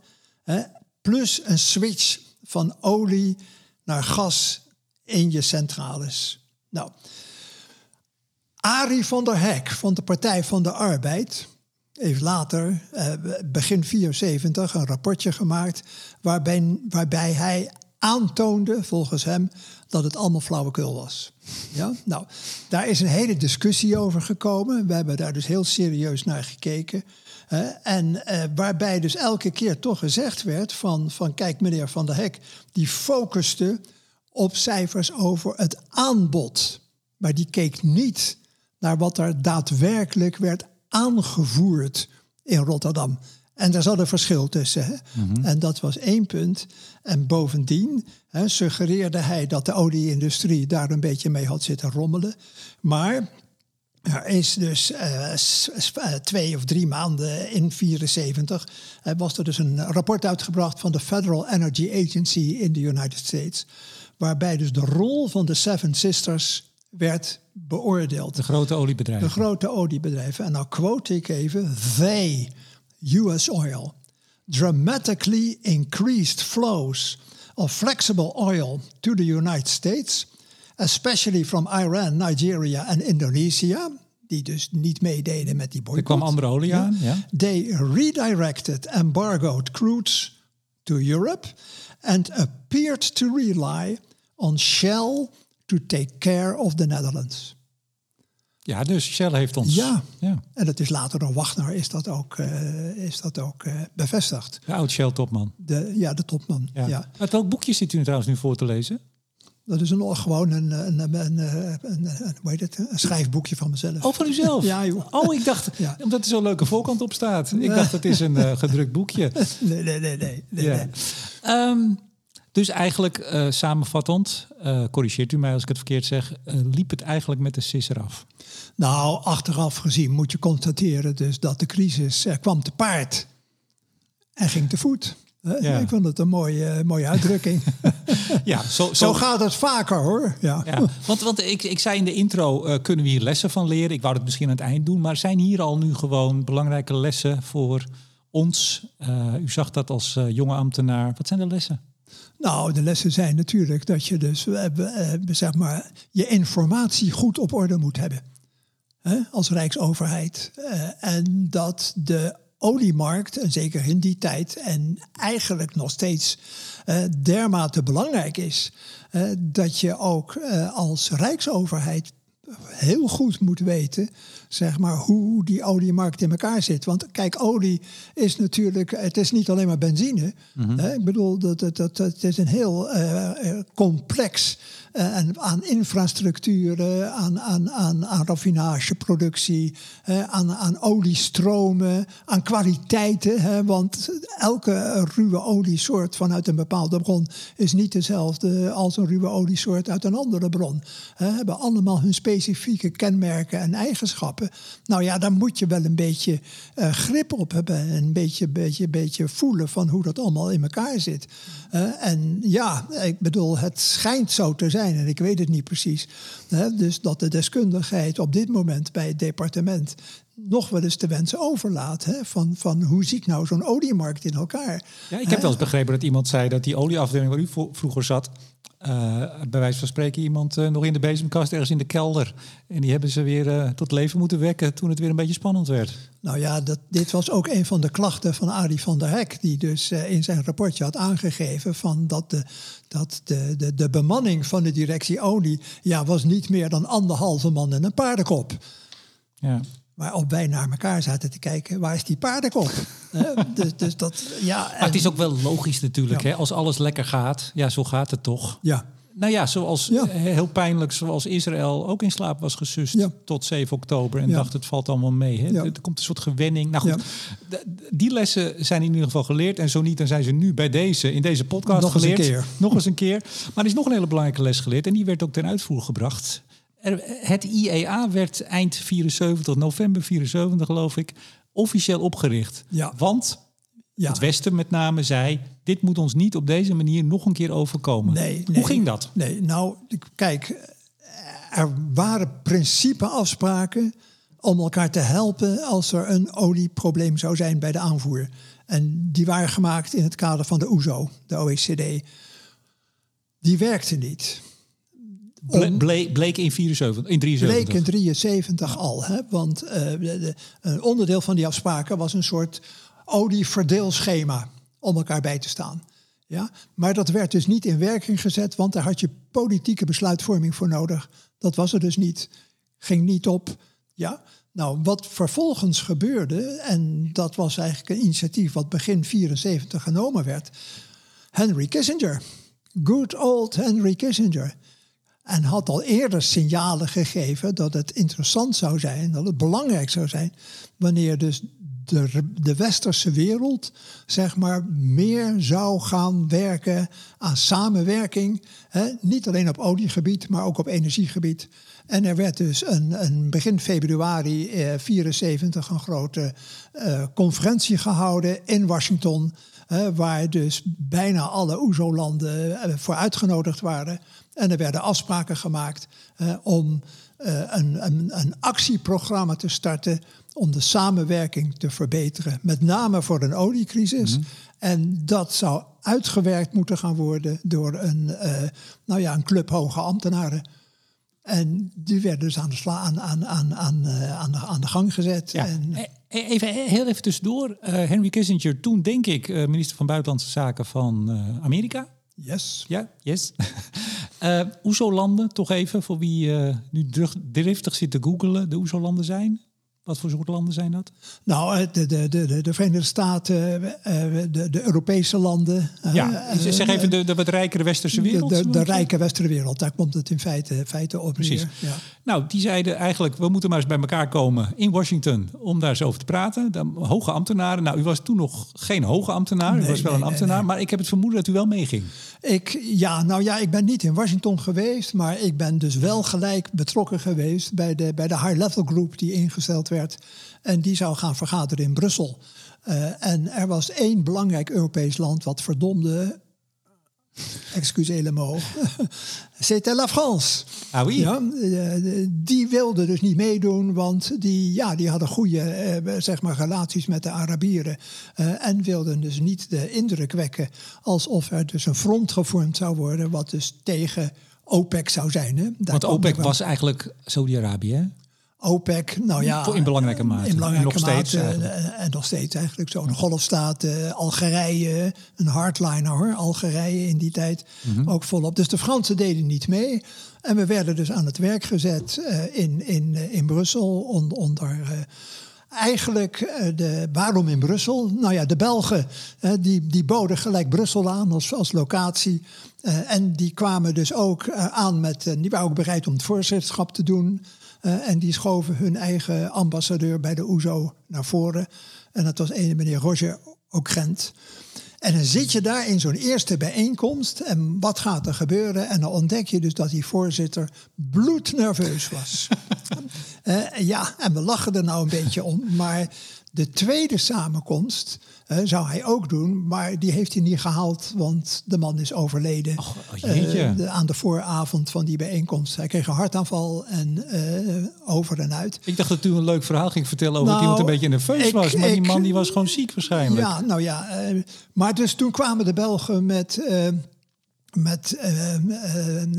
Speaker 2: plus een switch van olie naar gas in je centrales. Nou, Arie van der Hek van de Partij van de Arbeid heeft later, eh, begin 74, een rapportje gemaakt waarbij, waarbij hij aantoonde, volgens hem, dat het allemaal flauwekul was. Ja? Nou, daar is een hele discussie over gekomen. We hebben daar dus heel serieus naar gekeken. en eh, waarbij dus elke keer toch gezegd werd van, van kijk meneer Van der Hek, die focuste op cijfers over het aanbod. Maar die keek niet naar wat er daadwerkelijk werd aangevoerd in Rotterdam. En daar zat een verschil tussen. Hè? Mhm. En dat was één punt. En bovendien hè, suggereerde hij dat de olieindustrie daar een beetje mee had zitten rommelen. Maar er is dus uh, twee of drie maanden in 74 uh, was er dus een rapport uitgebracht van de Federal Energy Agency in de United States. Waarbij dus de rol van de Seven Sisters werd beoordeeld.
Speaker 1: De grote oliebedrijven.
Speaker 2: De grote oliebedrijven. En nou quote ik even. They, US Oil, dramatically increased flows of flexible oil to the United States, especially from Iran, Nigeria en Indonesia, die dus niet meededen met die boycott.
Speaker 1: Er kwam andere olie aan, ja.
Speaker 2: They redirected embargoed crudes to Europe and appeared to rely on Shell to take care of the Netherlands.
Speaker 1: Ja, dus Shell heeft ons.
Speaker 2: Ja, ja. en het is later door Wagner is dat ook, uh, is dat ook uh, bevestigd.
Speaker 1: De oud Shell-topman.
Speaker 2: De, ja, de topman. Ja. ja.
Speaker 1: Uit welk boekje zit u trouwens nu voor te lezen?
Speaker 2: Dat is een, gewoon een, een, een, een, een, hoe heet het, een schrijfboekje van mezelf.
Speaker 1: Oh, van uzelf?
Speaker 2: ja, joh.
Speaker 1: Oh, ik dacht, ja. omdat er zo'n leuke voorkant op staat. Ik dacht, het is een uh, gedrukt boekje.
Speaker 2: nee, nee, nee. nee, nee, ja.
Speaker 1: nee. Um, dus eigenlijk uh, samenvattend, uh, corrigeert u mij als ik het verkeerd zeg, uh, liep het eigenlijk met de sis eraf?
Speaker 2: Nou, achteraf gezien moet je constateren dus dat de crisis kwam te paard en ging te voet. Ja. Ik vond het een mooie, mooie uitdrukking. ja, zo, zo, zo, gaat het vaker hoor. Ja. ja.
Speaker 1: want want ik, ik zei in de intro, kunnen we hier lessen van leren? Ik wou het misschien aan het eind doen, maar zijn hier al nu gewoon belangrijke lessen voor ons? u zag dat als jonge ambtenaar. Wat zijn de lessen?
Speaker 2: Nou, de lessen zijn natuurlijk dat je dus uh, zeg maar, je informatie goed op orde moet hebben. Hè, als Rijksoverheid. Uh, en dat de oliemarkt, en zeker in die tijd, en eigenlijk nog steeds uh, dermate belangrijk is, uh, dat je ook uh, als rijksoverheid heel goed moet weten zeg maar, hoe die oliemarkt in elkaar zit. Want kijk, olie is natuurlijk, het is niet alleen maar benzine. Mm hè? Ik bedoel, dat, dat, dat, het is een heel uh, complex uh, aan infrastructuur, aan, aan, aan, aan raffinageproductie, uh, aan, aan oliestromen, aan kwaliteiten. Hè? Want elke ruwe oliesoort vanuit een bepaalde bron is niet dezelfde als een ruwe oliesoort uit een andere bron. Hè? Hebben allemaal hun specifieke kenmerken en eigenschappen. Nou ja, daar moet je wel een beetje uh, grip op hebben. Een beetje, beetje, beetje voelen van hoe dat allemaal in elkaar zit. Uh, en ja, ik bedoel, het schijnt zo te zijn, en ik weet het niet precies. dus dat de deskundigheid op dit moment bij het departement nog wel eens te wensen overlaat. Hè? Van, van hoe ziet nou zo'n oliemarkt in elkaar?
Speaker 1: Ja, ik heb wel eens begrepen dat iemand zei dat die olieafdeling waar u vroeger zat, uh, bij wijze van spreken iemand uh, nog in de bezemkast ergens in de kelder. En die hebben ze weer uh, tot leven moeten wekken toen het weer een beetje spannend werd.
Speaker 2: Nou ja, dat, dit was ook een van de klachten van Arie van der Hek. Die dus in zijn rapportje had aangegeven van dat, de, dat de, de, de bemanning van de directie olie... Ja, was niet meer dan anderhalve man en een paardenkop. Ja. Waarop wij naar elkaar zaten te kijken, waar is die paardenkop? dus, dus dat, ja,
Speaker 1: maar het is ook wel logisch natuurlijk, hè? als alles lekker gaat. Ja, zo gaat het toch.
Speaker 2: Ja.
Speaker 1: Nou ja, zoals heel pijnlijk, zoals Israël ook in slaap was gesust tot 7 oktober en dacht het valt allemaal mee. Hè? Er komt een soort gewenning. Nou goed, die lessen zijn in ieder geval geleerd. En zo niet, dan zijn ze nu bij deze, in deze podcast
Speaker 2: nog
Speaker 1: geleerd.
Speaker 2: Eens een keer.
Speaker 1: Nog eens een keer. Maar er is nog een hele belangrijke les geleerd en die werd ook ten uitvoer gebracht. Het IEA werd eind 74, november 74 geloof ik, officieel opgericht.
Speaker 2: Ja.
Speaker 1: Want ja. het Westen met name zei, dit moet ons niet op deze manier nog een keer overkomen.
Speaker 2: Nee,
Speaker 1: Hoe ging dat?
Speaker 2: Nee, nou, kijk, er waren principeafspraken om elkaar te helpen als er een olieprobleem zou zijn bij de aanvoer. En die waren gemaakt in het kader van de OESO, de OECD. Die werkte niet.
Speaker 1: Bleek, bleek in 74, in 73.
Speaker 2: Bleek in 73 al. Hè? Want uh, de, een onderdeel van die afspraken was een soort olieverdeelschema om elkaar bij te staan. Ja? Maar dat werd dus niet in werking gezet, want daar had je politieke besluitvorming voor nodig. Dat was er dus niet. Ging niet op. Ja? Nou, wat vervolgens gebeurde, en dat was eigenlijk een initiatief wat begin 74 genomen werd. Henry Kissinger. Good old Henry Kissinger en had al eerder signalen gegeven dat het interessant zou zijn, dat het belangrijk zou zijn, wanneer dus de, de westerse wereld zeg maar meer zou gaan werken aan samenwerking. Hè? Niet alleen op oliegebied, maar ook op energiegebied. En er werd dus een, een begin februari 1974 eh, een grote eh, conferentie gehouden in Washington. Eh, waar dus bijna alle OESO-landen eh, voor uitgenodigd waren. En er werden afspraken gemaakt eh, om eh, een, een, een, actieprogramma te starten om de samenwerking te verbeteren. Met name voor een oliecrisis. Mhm. En dat zou uitgewerkt moeten gaan worden door een, uh, nou ja, een club hoge ambtenaren. En die werden dus aan de, sla aan, aan, aan, aan, aan, de, aan de gang gezet.
Speaker 1: Ja.
Speaker 2: En,
Speaker 1: Even heel even tussendoor. Uh, Henry Kissinger, toen denk ik minister van Buitenlandse Zaken van Amerika.
Speaker 2: Yes.
Speaker 1: Ja, yes. uh, OESO-landen, toch even, voor wie nu driftig zit te googelen, de OESO-landen zijn? Wat voor soort landen zijn dat?
Speaker 2: Nou, eh, de, de, de, de Verenigde Staten, de, de Europese landen.
Speaker 1: Ja, zeg even de, de wat rijkere westerse wereld.
Speaker 2: De, de, rijke westerse wereld, daar komt het in feite, feite op
Speaker 1: Precies. Ja. Nou, die zeiden eigenlijk, we moeten maar eens bij elkaar komen in Washington om daar eens over te praten. De hoge ambtenaren. Nou, u was toen nog geen hoge ambtenaar, u was wel een ambtenaar, maar ik heb het vermoeden dat u wel meeging.
Speaker 2: Ik, ja, nou ja, ik ben niet in Washington geweest, maar ik ben dus wel gelijk betrokken geweest bij de, bij de high-level group die ingesteld werd. En die zou gaan vergaderen in Brussel. Uh, en er was één belangrijk Europees land wat verdomde excusez le mot, c'était la France.
Speaker 1: Ah oui?
Speaker 2: Ja, die wilden dus niet meedoen, want die, ja, die hadden goede eh, zeg maar, relaties met de Arabieren. Uh, en wilden dus niet de indruk wekken alsof er dus een front gevormd zou worden, wat dus tegen OPEC zou zijn. Hè?
Speaker 1: want OPEC was eigenlijk Saudi-Arabië,
Speaker 2: OPEC, nou ja.
Speaker 1: In belangrijke mate.
Speaker 2: In belangrijke
Speaker 1: nog
Speaker 2: mate.
Speaker 1: Steeds
Speaker 2: en nog steeds eigenlijk zo. De Golfstaten, Algerije, een hardliner hoor. Algerije in die tijd mhm. ook volop. Dus de Fransen deden niet mee. En we werden dus aan het werk gezet in, in, in Brussel onder eigenlijk eh, de, waarom in Brussel? Nou ja, de Belgen die, die boden gelijk Brussel aan als, als locatie. Eh, en die kwamen dus ook eh, aan met, die waren ook bereid om het voorzitterschap te doen. En die schoven hun eigen ambassadeur bij de OESO naar voren. En dat was een meneer Roger Ockrent. En dan zit je daar in zo'n eerste bijeenkomst en wat gaat er gebeuren? En dan ontdek je dus dat die voorzitter bloednerveus was. uh, ja, en we lachen er nou een beetje om, maar de tweede samenkomst uh, zou hij ook doen, maar die heeft hij niet gehaald, want de man is overleden
Speaker 1: oh, uh,
Speaker 2: de, aan de vooravond van die bijeenkomst. Hij kreeg een hartaanval en uh, over en uit.
Speaker 1: Ik dacht dat u een leuk verhaal ging vertellen over nou, dat iemand een beetje nerveus was, maar die man die was gewoon ziek waarschijnlijk.
Speaker 2: Ja, nou ja, maar dus toen kwamen de Belgen met met uh, uh,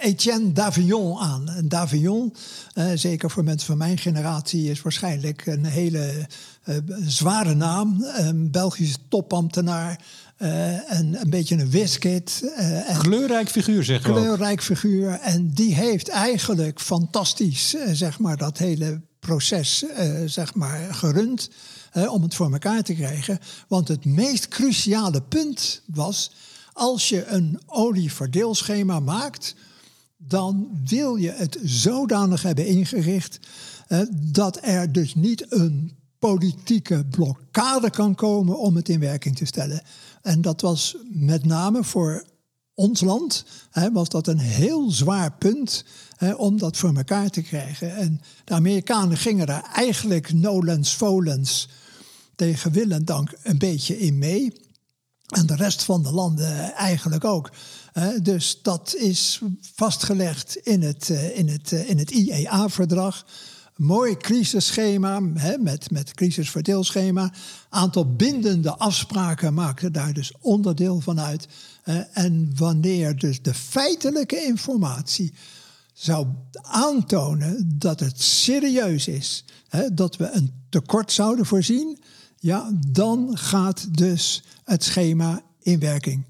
Speaker 2: Etienne Davillon aan. En Davillon, uh, zeker voor mensen van mijn generatie, is waarschijnlijk een hele zware naam. Een Belgische topambtenaar. en een beetje een wiskit.
Speaker 1: Uh, kleurrijk figuur, zeg
Speaker 2: je Kleurrijk figuur. En die heeft eigenlijk fantastisch, zeg maar, dat hele proces, zeg maar, gerund. om het voor elkaar te krijgen. Want het meest cruciale punt was als je een olieverdeelschema maakt, dan wil je het zodanig hebben ingericht eh, dat er dus niet een politieke blokkade kan komen om het in werking te stellen. En dat was met name voor ons land, hè, was dat een heel zwaar punt hè, om dat voor elkaar te krijgen. En de Amerikanen gingen daar eigenlijk nolens volens tegen wil en dank een beetje in mee. En de rest van de landen eigenlijk ook. dus dat is vastgelegd in het, eh, in het, eh, in het IEA-verdrag. Mooi crisisschema met, met crisisverdeelschema. Aantal bindende afspraken maken daar dus onderdeel van uit. en wanneer dus de feitelijke informatie zou aantonen dat het serieus is, dat we een tekort zouden voorzien, ja, dan gaat dus het schema in werking.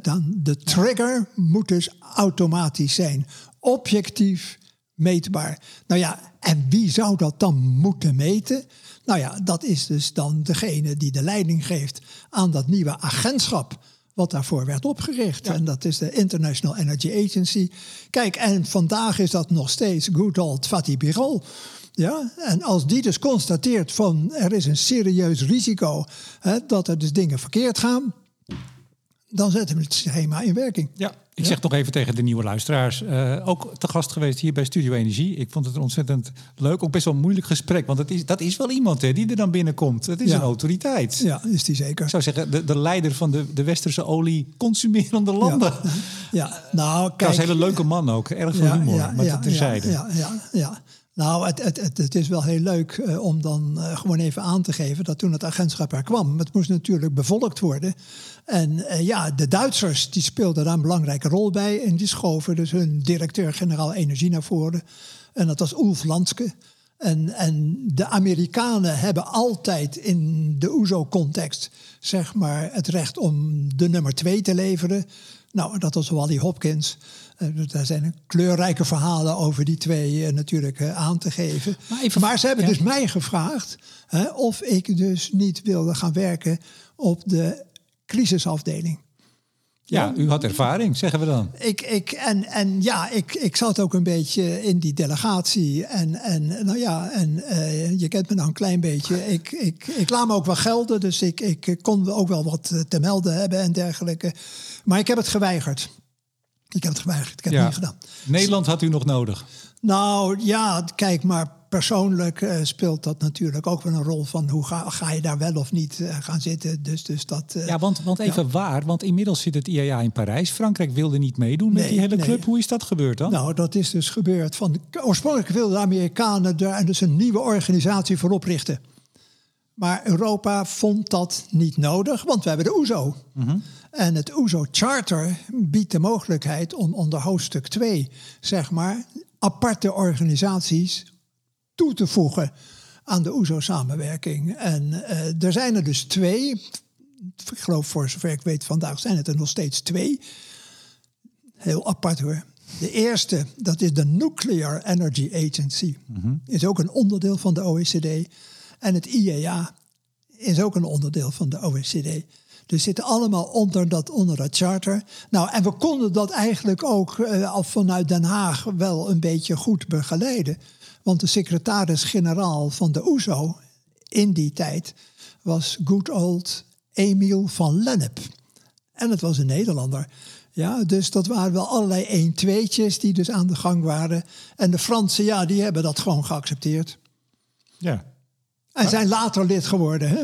Speaker 2: dan de trigger moet dus automatisch zijn, objectief meetbaar. Nou ja, en wie zou dat dan moeten meten? Nou ja, dat is dus dan degene die de leiding geeft aan dat nieuwe agentschap wat daarvoor werd opgericht. En dat is de International Energy Agency. Kijk, en vandaag is dat nog steeds good old Fatih Birol. Ja? En als die dus constateert van er is een serieus risico hè, dat er dus dingen verkeerd gaan, dan zetten we het schema in werking.
Speaker 1: Ja, ik zeg nog even tegen de nieuwe luisteraars. Uh, ook te gast geweest hier bij Studio Energie. Ik vond het een ontzettend leuk, ook best wel een moeilijk gesprek. Want het is, dat is wel iemand hè, die er dan binnenkomt. Het is een autoriteit.
Speaker 2: Ja, is die zeker.
Speaker 1: Ik zou zeggen, de, de leider van de, de westerse olie-consumerende landen.
Speaker 2: Ja, ja. nou kijk. Dat
Speaker 1: is een hele leuke man ook. Erg veel humor, ja, maar terzijde.
Speaker 2: Ja, ja, ja. Nou, het, het, het, is wel heel leuk uh, om dan uh, gewoon even aan te geven dat toen het agentschap er kwam, het moest natuurlijk bevolkt worden. En uh, ja, de Duitsers die speelden daar een belangrijke rol bij en die schoven dus hun directeur-generaal energie naar voren. En dat was Ulf Landske. En, en de Amerikanen hebben altijd in de OESO-context zeg maar, het recht om de nummer twee te leveren. Nou, dat was Wally Hopkins. Uh, daar zijn kleurrijke verhalen over die twee uh, natuurlijk uh, aan te geven. Maar, even, maar ze hebben dus mij gevraagd of ik dus niet wilde gaan werken op de crisisafdeling.
Speaker 1: Ja, u had ervaring, zeggen we dan.
Speaker 2: Ik, ik, en, en ja, ik, ik zat ook een beetje in die delegatie. En, en nou ja, en je kent me nou een klein beetje. Ik, ik, ik laat me ook wel gelden, dus ik, ik kon ook wel wat te melden hebben en dergelijke. Maar ik heb het geweigerd. Ik heb het geweigerd. Ik heb het niet gedaan.
Speaker 1: Nederland had u nog nodig?
Speaker 2: Nou ja, kijk, maar persoonlijk uh, speelt dat natuurlijk ook wel een rol van hoe ga, ga je daar wel of niet uh, gaan zitten. Dus, dus dat,
Speaker 1: uh, ja, want, want even waar, want inmiddels zit het IAA in Parijs. Frankrijk wilde niet meedoen met die hele club. Hoe is dat gebeurd dan?
Speaker 2: Nou, dat is dus gebeurd. Van, oorspronkelijk wilden de Amerikanen daar dus een nieuwe organisatie voor oprichten. Maar Europa vond dat niet nodig, want we hebben de OESO. Mm En het OESO Charter biedt de mogelijkheid om onder hoofdstuk 2, zeg maar, aparte organisaties toe te voegen aan de OESO-samenwerking. En er zijn er dus twee. Ik geloof voor zover ik weet vandaag zijn het er nog steeds twee. Heel apart hoor. De eerste, dat is de Nuclear Energy Agency. Mm Is ook een onderdeel van de OECD. En het IEA is ook een onderdeel van de OECD. Dus zitten allemaal onder dat, onder dat charter. Nou, en we konden dat eigenlijk ook al vanuit Den Haag wel een beetje goed begeleiden. Want de secretaris-generaal van de OESO in die tijd was good old Emiel van Lennep. En het was een Nederlander. Ja, dus dat waren wel allerlei 1 tweetjes die dus aan de gang waren. En de Fransen, ja, die hebben dat gewoon geaccepteerd.
Speaker 1: Ja.
Speaker 2: En zijn later lid geworden. Hè?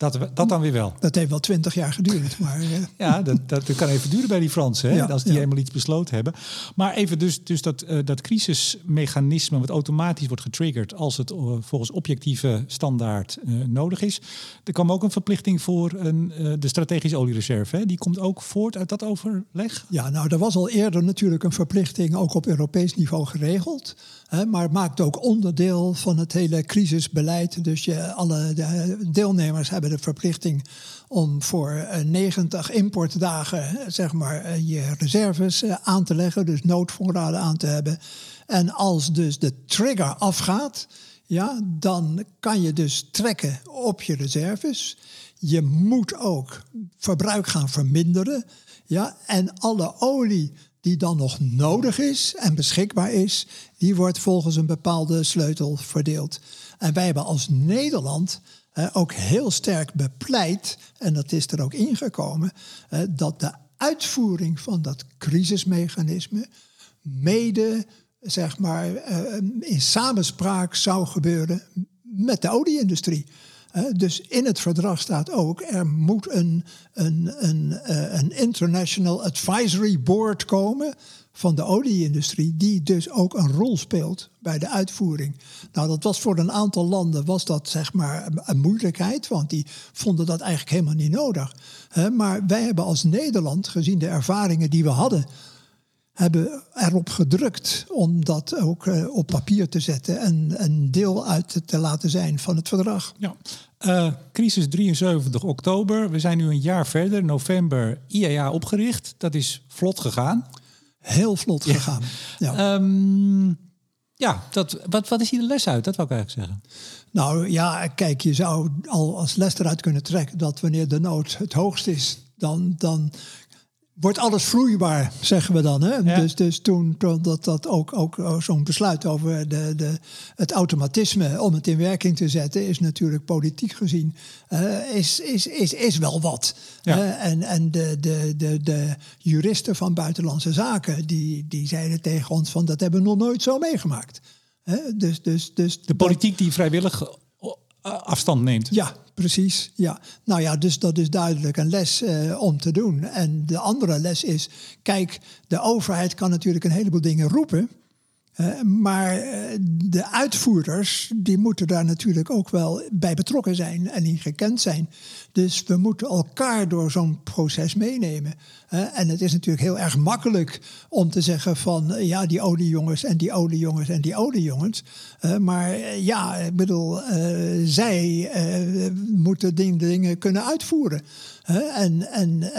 Speaker 1: Dat, dat dan weer wel.
Speaker 2: Dat heeft wel twintig jaar geduurd. Maar,
Speaker 1: eh. ja, dat, dat kan even duren bij die Fransen. Hè? als die helemaal iets besloten hebben. Maar even dus, dus dat, uh, dat crisismechanisme wat automatisch wordt getriggerd... als het uh, volgens objectieve standaard nodig is. Er kwam ook een verplichting voor een, de strategische oliereserve. Hè? Die komt ook voort uit dat overleg?
Speaker 2: Ja, nou, er was al eerder natuurlijk een verplichting... ook op Europees niveau geregeld... Maar het maakt ook onderdeel van het hele crisisbeleid. Dus je, alle de deelnemers hebben de verplichting om voor 90 eh, importdagen zeg maar, eh, je reserves eh, aan te leggen, dus noodvoorraden aan te hebben. En als dus de trigger afgaat, ja, dan kan je dus trekken op je reserves. Je moet ook verbruik gaan verminderen. Ja, en alle olie die dan nog nodig is en beschikbaar is, die wordt volgens een bepaalde sleutel verdeeld. En wij hebben als Nederland eh, ook heel sterk bepleit, en dat is er ook ingekomen, eh, dat de uitvoering van dat crisismechanisme mede zeg maar, eh, in samenspraak zou gebeuren met de olieindustrie. Dus in het verdrag staat ook, er moet een, een, een, eh, een International Advisory Board komen van de olieindustrie, die dus ook een rol speelt bij de uitvoering. Nou, dat was voor een aantal landen was dat zeg maar een moeilijkheid, want die vonden dat eigenlijk helemaal niet nodig. Maar wij hebben als Nederland, gezien de ervaringen die we hadden hebben erop gedrukt om dat ook uh, op papier te zetten en een deel uit te laten zijn van het verdrag.
Speaker 1: Ja. Uh, crisis 73 oktober. We zijn nu een jaar verder, november IAA opgericht. Dat is vlot gegaan.
Speaker 2: Heel vlot gegaan.
Speaker 1: Ja, um, ja dat, wat, wat is hier de les uit? Dat wil ik eigenlijk zeggen.
Speaker 2: Nou ja, kijk, je zou al als les eruit kunnen trekken dat wanneer de nood het hoogst is, dan, dan wordt alles vloeibaar, zeggen we dan. Hè? Dus, dus toen, toen dat, dat ook, ook zo'n besluit over de, de, het automatisme om het in werking te zetten, is natuurlijk politiek gezien, uh, is, is, is, is wel wat. Uh, en en de, de, de, de juristen van Buitenlandse Zaken, die, die zeiden tegen ons van dat hebben we nog nooit zo meegemaakt. Dus, dus, dus
Speaker 1: de politiek die vrijwillig afstand neemt.
Speaker 2: Ja, precies. Ja. Nou ja, dus dat is duidelijk een les uh, om te doen. En de andere les is, kijk, de overheid kan natuurlijk een heleboel dingen roepen. Uh, maar uh, de uitvoerders, die moeten daar natuurlijk ook wel bij betrokken zijn en in gekend zijn. Dus we moeten elkaar door zo'n proces meenemen. en het is natuurlijk heel erg makkelijk om te zeggen van ja, die oliejongens en die oliejongens en die oliejongens. Uh, maar ja, ik bedoel, zij moeten dingen kunnen uitvoeren. En, en,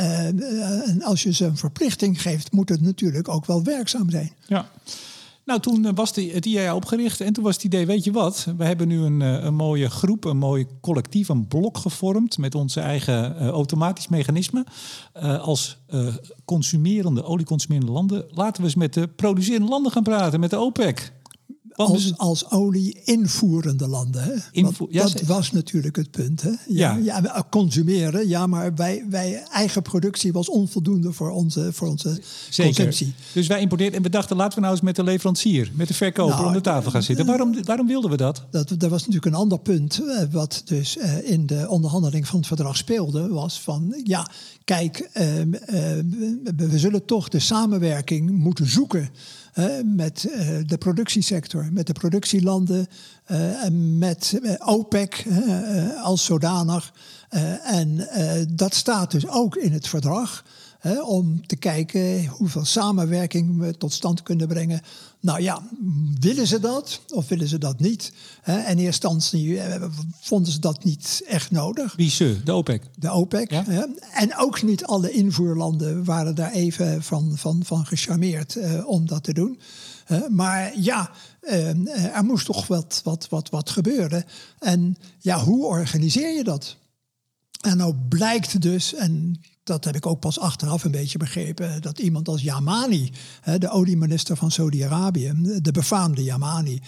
Speaker 2: en als je ze een verplichting geeft, moet het natuurlijk ook wel werkzaam zijn.
Speaker 1: Ja. Nou, toen eh, was het IAA opgericht en toen was het idee, weet je wat, we hebben nu een, eh, een mooie groep, een mooi collectief, een blok gevormd met onze eigen automatisch mechanisme. als consumerende, olieconsumerende landen, laten we eens met de producerende landen gaan praten, met de OPEC
Speaker 2: als, als olie-invoerende landen. Hè? ja, dat was natuurlijk het punt. Hè? Ja, ja. ja. consumeren, ja, maar wij, wij, eigen productie was onvoldoende voor onze, voor onze Zeker. consumptie.
Speaker 1: Dus wij importeerden en we dachten, laten we nou eens met de leverancier, met de verkoper nou, om de tafel gaan zitten. Waarom, waarom wilden we dat?
Speaker 2: dat? Er was natuurlijk een ander punt, eh, wat dus eh, in de onderhandeling van het verdrag speelde, was van, ja, kijk, ehm, eh, we zullen toch de samenwerking moeten zoeken met uh, de productiesector, met de productielanden, uh, met uh, OPEC als zodanig. en dat staat dus ook in het verdrag. Hè, om te kijken hoeveel samenwerking we tot stand kunnen brengen. Nou ja, willen ze dat of willen ze dat niet? Hè, en in eerste instantie eh, vonden ze dat niet echt nodig.
Speaker 1: Wie ze? De OPEC?
Speaker 2: De OPEC. Hè? En ook niet alle invoerlanden waren daar even van, van, van gecharmeerd uh, om dat te doen. maar ja, uh, er moest toch wat, wat, wat, wat gebeuren. En ja, hoe organiseer je dat? En nou blijkt dus, en dat heb ik ook pas achteraf een beetje begrepen, dat iemand als Yamani, de olieminister van Saudi-Arabië, de befaamde Yamani,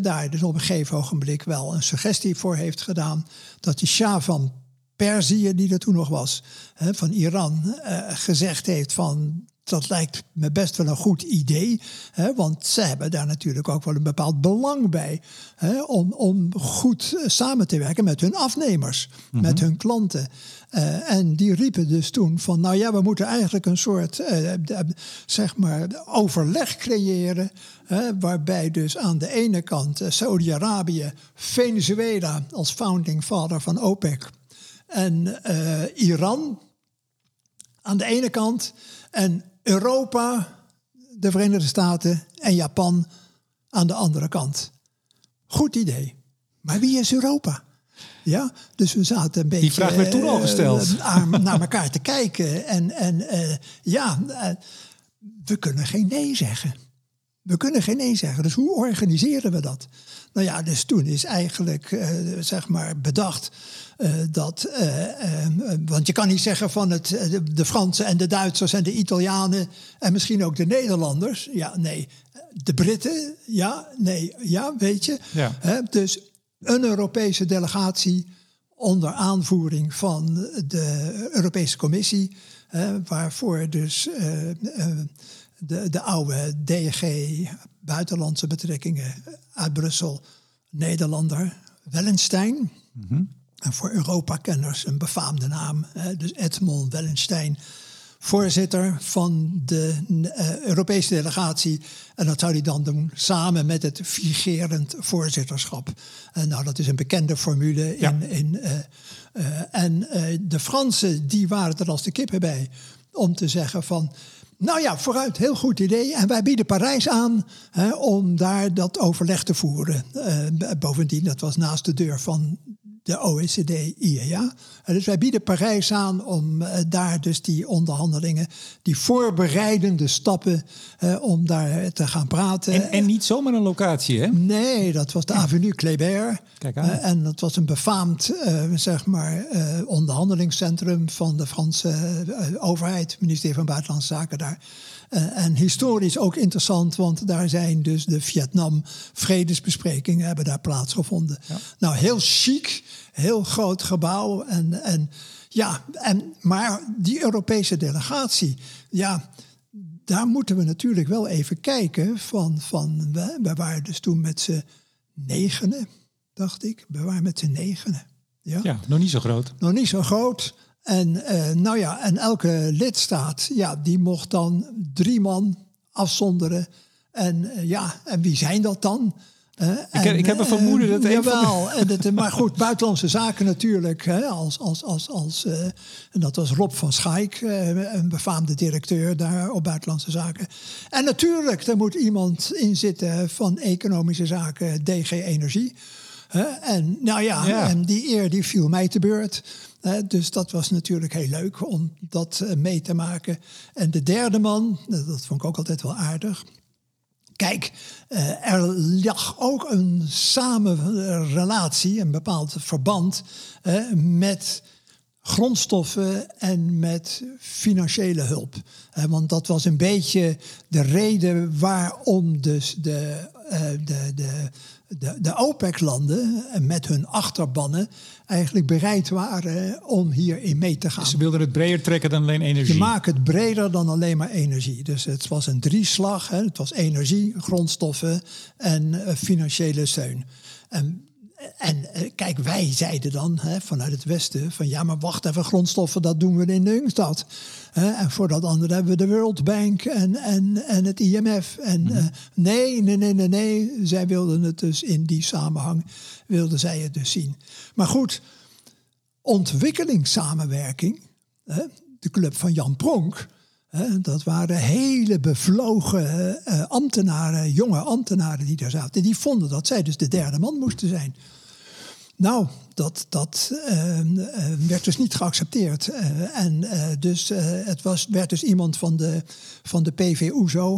Speaker 2: daar dus op een gegeven ogenblik wel een suggestie voor heeft gedaan dat de Shah van Perzië, die er toen nog was, van Iran, eh, gezegd heeft van dat lijkt me best wel een goed idee. Hè, want ze hebben daar natuurlijk ook wel een bepaald belang bij. Hè, om, om goed eh, samen te werken met hun afnemers, mhm. met hun klanten. Uh, en die riepen dus toen van, nou ja, we moeten eigenlijk een soort, uh, zeg maar, overleg creëren. waarbij dus aan de ene kant Saudi-Arabië, Venezuela als founding father van OPEC en Iran aan de ene kant en Europa, de Verenigde Staten en Japan aan de andere kant. Goed idee. Maar wie is Europa? Ja, dus we zaten een beetje.
Speaker 1: Die vraag werd toen al gesteld.
Speaker 2: Uh, naar elkaar te kijken. En, en uh, ja, uh, we kunnen geen nee zeggen. We kunnen geen nee zeggen. Dus hoe organiseren we dat? Nou ja, dus toen is eigenlijk zeg maar bedacht uh, dat, uh, want je kan niet zeggen van het, de, de Fransen en de Duitsers en de Italianen en misschien ook de Nederlanders. Ja, nee. De Britten, ja, nee, ja, weet je. Ja. dus een Europese delegatie onder aanvoering van de Europese Commissie, waarvoor dus de, de oude DG Buitenlandse Betrekkingen uit Brussel, Nederlander Wellenstein. Mm en voor Europa-kenners een befaamde naam. Dus Edmond Wellenstein, voorzitter van de uh, Europese delegatie. En dat zou hij dan doen samen met het vigerend voorzitterschap. Uh, nou, dat is een bekende formule. In, in, uh, en de Fransen, die waren er als de kippen bij. Om te zeggen van, nou ja, vooruit, heel goed idee. En wij bieden Parijs aan hè, om daar dat overleg te voeren. bovendien, dat was naast de deur van de OECD-IEA. Dus wij bieden Parijs aan om eh, daar dus die onderhandelingen, die voorbereidende stappen, eh, om daar te gaan praten.
Speaker 1: En, en, niet zomaar een locatie, hè?
Speaker 2: Nee, dat was de Avenue Kléber. Kijk aan. Uh, en dat was een befaamd, zeg maar, onderhandelingscentrum van de Franse overheid, ministerie van Buitenlandse Zaken daar. Uh, en historisch ook interessant, want daar zijn dus de Vietnam-vredesbesprekingen hebben daar plaatsgevonden. Nou, heel chic, heel groot gebouw. En, en, ja, en, maar die Europese delegatie, ja, daar moeten we natuurlijk wel even kijken. Van, van, we, we waren dus toen met z'n negenen, dacht ik. We waren met z'n negenen.
Speaker 1: Ja. ja, nog niet zo groot.
Speaker 2: Nog niet zo groot. En, uh, nou ja, en elke lidstaat, ja, die mocht dan drie man afzonderen. En uh, ja, en wie zijn dat dan?
Speaker 1: Uh, ik, en, ik, heb een vermoeden dat
Speaker 2: uh, jawel, en het, maar goed, buitenlandse zaken natuurlijk. Hè, als, als, als, als, en dat was Rob van Schaik, een befaamde directeur daar op buitenlandse zaken. En natuurlijk, er moet iemand in zitten van economische zaken, DG Energie. en nou ja, ja, en die eer die viel mij te beurt dus dat was natuurlijk heel leuk om dat eh, mee te maken. En de derde man, dat vond ik ook altijd wel aardig. Kijk, eh, er lag ook een samenrelatie, een bepaald verband met grondstoffen en met financiële hulp. Want dat was een beetje de reden waarom dus de, eh, de, de de, de OPEC-landen met hun achterbannen eigenlijk bereid waren om hierin mee te gaan.
Speaker 1: ze wilden het breder trekken dan alleen energie?
Speaker 2: Ze maken het breder dan alleen maar energie. Dus het was een drieslag. Hè. Het was energie, grondstoffen en uh, financiële steun. En en eh, kijk, wij zeiden dan hè, vanuit het Westen van ja, maar wacht even, grondstoffen, dat doen we in de Ungstad. en voor dat andere hebben we de World Bank en, en, en het IMF. En mhm. eh, nee, nee, nee, nee, nee, zij wilden het dus in die samenhang, wilden zij het dus zien. Maar goed, ontwikkelingssamenwerking, hè, de club van Jan Pronk. Dat waren hele bevlogen uh, ambtenaren, jonge ambtenaren die daar zaten. Die vonden dat zij dus de derde man moesten zijn. Nou, dat, dat ehm, ehm, werd dus niet geaccepteerd. Uh, en uh, dus, het was, werd dus iemand van de, van de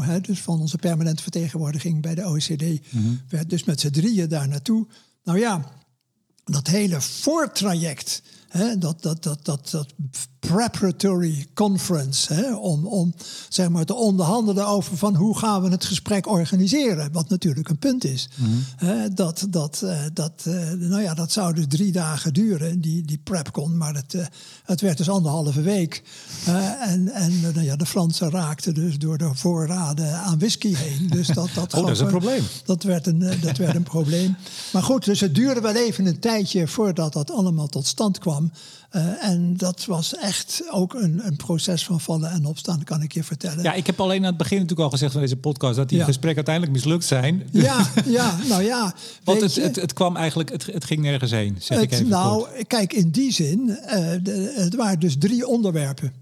Speaker 2: hè, dus van onze permanente vertegenwoordiging bij de OECD, mm werd dus met z'n drieën daar naartoe. Nou ja, dat hele voortraject dat, dat, dat, dat, dat preparatory conference, hè, om, om zeg maar, te onderhandelen over van hoe gaan we het gesprek organiseren, wat natuurlijk een punt is. Mhm. dat, dat, eh, dat, eh, nou ja, dat zou dus drie dagen duren, die, die prepcon, maar het, eh, het werd dus anderhalve week. en en nou ja, de Fransen raakten dus door de voorraden aan whisky heen. Dus dat, dat,
Speaker 1: oh, dat is een probleem.
Speaker 2: Dat werd een, dat werd een probleem. Maar goed, dus het duurde wel even een tijdje voordat dat allemaal tot stand kwam. En dat was echt ook een, een, proces van vallen en opstaan, kan ik je vertellen.
Speaker 1: Ja, ik heb alleen aan het begin natuurlijk al gezegd van deze podcast dat die gesprekken uiteindelijk mislukt zijn.
Speaker 2: Ja, ja nou ja.
Speaker 1: Want het, het, het, kwam eigenlijk, het, het ging nergens heen. Zeg ik even
Speaker 2: nou, kijk, in die zin, uh, de, het waren dus drie onderwerpen.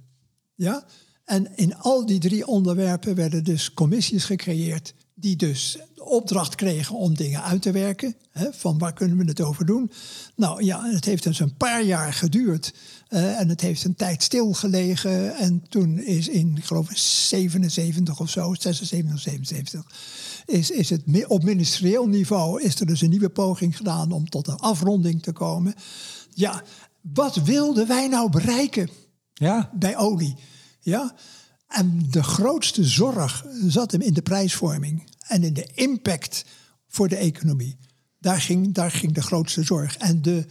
Speaker 2: Ja? En in al die drie onderwerpen werden dus commissies gecreëerd die dus opdracht kregen om dingen uit te werken. Hè, van waar kunnen we het over doen? Nou ja, het heeft dus een paar jaar geduurd. Uh, en het heeft een tijd stilgelegen. En toen is in, ik geloof 77 of zo, 76 of 77, is, is het op ministerieel niveau is er dus een nieuwe poging gedaan om tot een afronding te komen. Ja, wat wilden wij nou bereiken ja. bij olie? Ja, en de grootste zorg zat hem in de prijsvorming en in de impact voor de economie. Daar ging, daar ging de grootste zorg. En de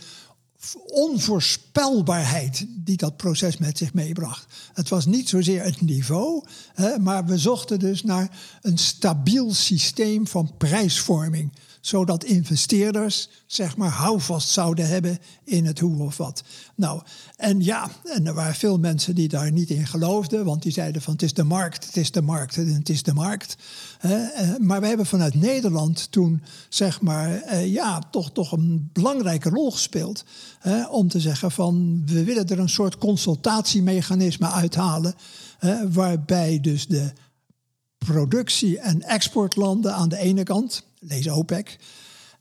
Speaker 2: onvoorspelbaarheid die dat proces met zich meebracht. Het was niet zozeer het niveau, hè, maar we zochten dus naar een stabiel systeem van prijsvorming zodat investeerders zeg maar houvast zouden hebben in het hoe of wat. Nou, en ja, en er waren veel mensen die daar niet in geloofden, want die zeiden van het is de markt, het is de markt en het is de markt. Eh, maar we hebben vanuit Nederland toen zeg maar eh, ja, toch, toch een belangrijke rol gespeeld om te zeggen van we willen er een soort consultatiemechanisme uithalen waarbij dus de productie- en exportlanden aan de ene kant, lees OPEC,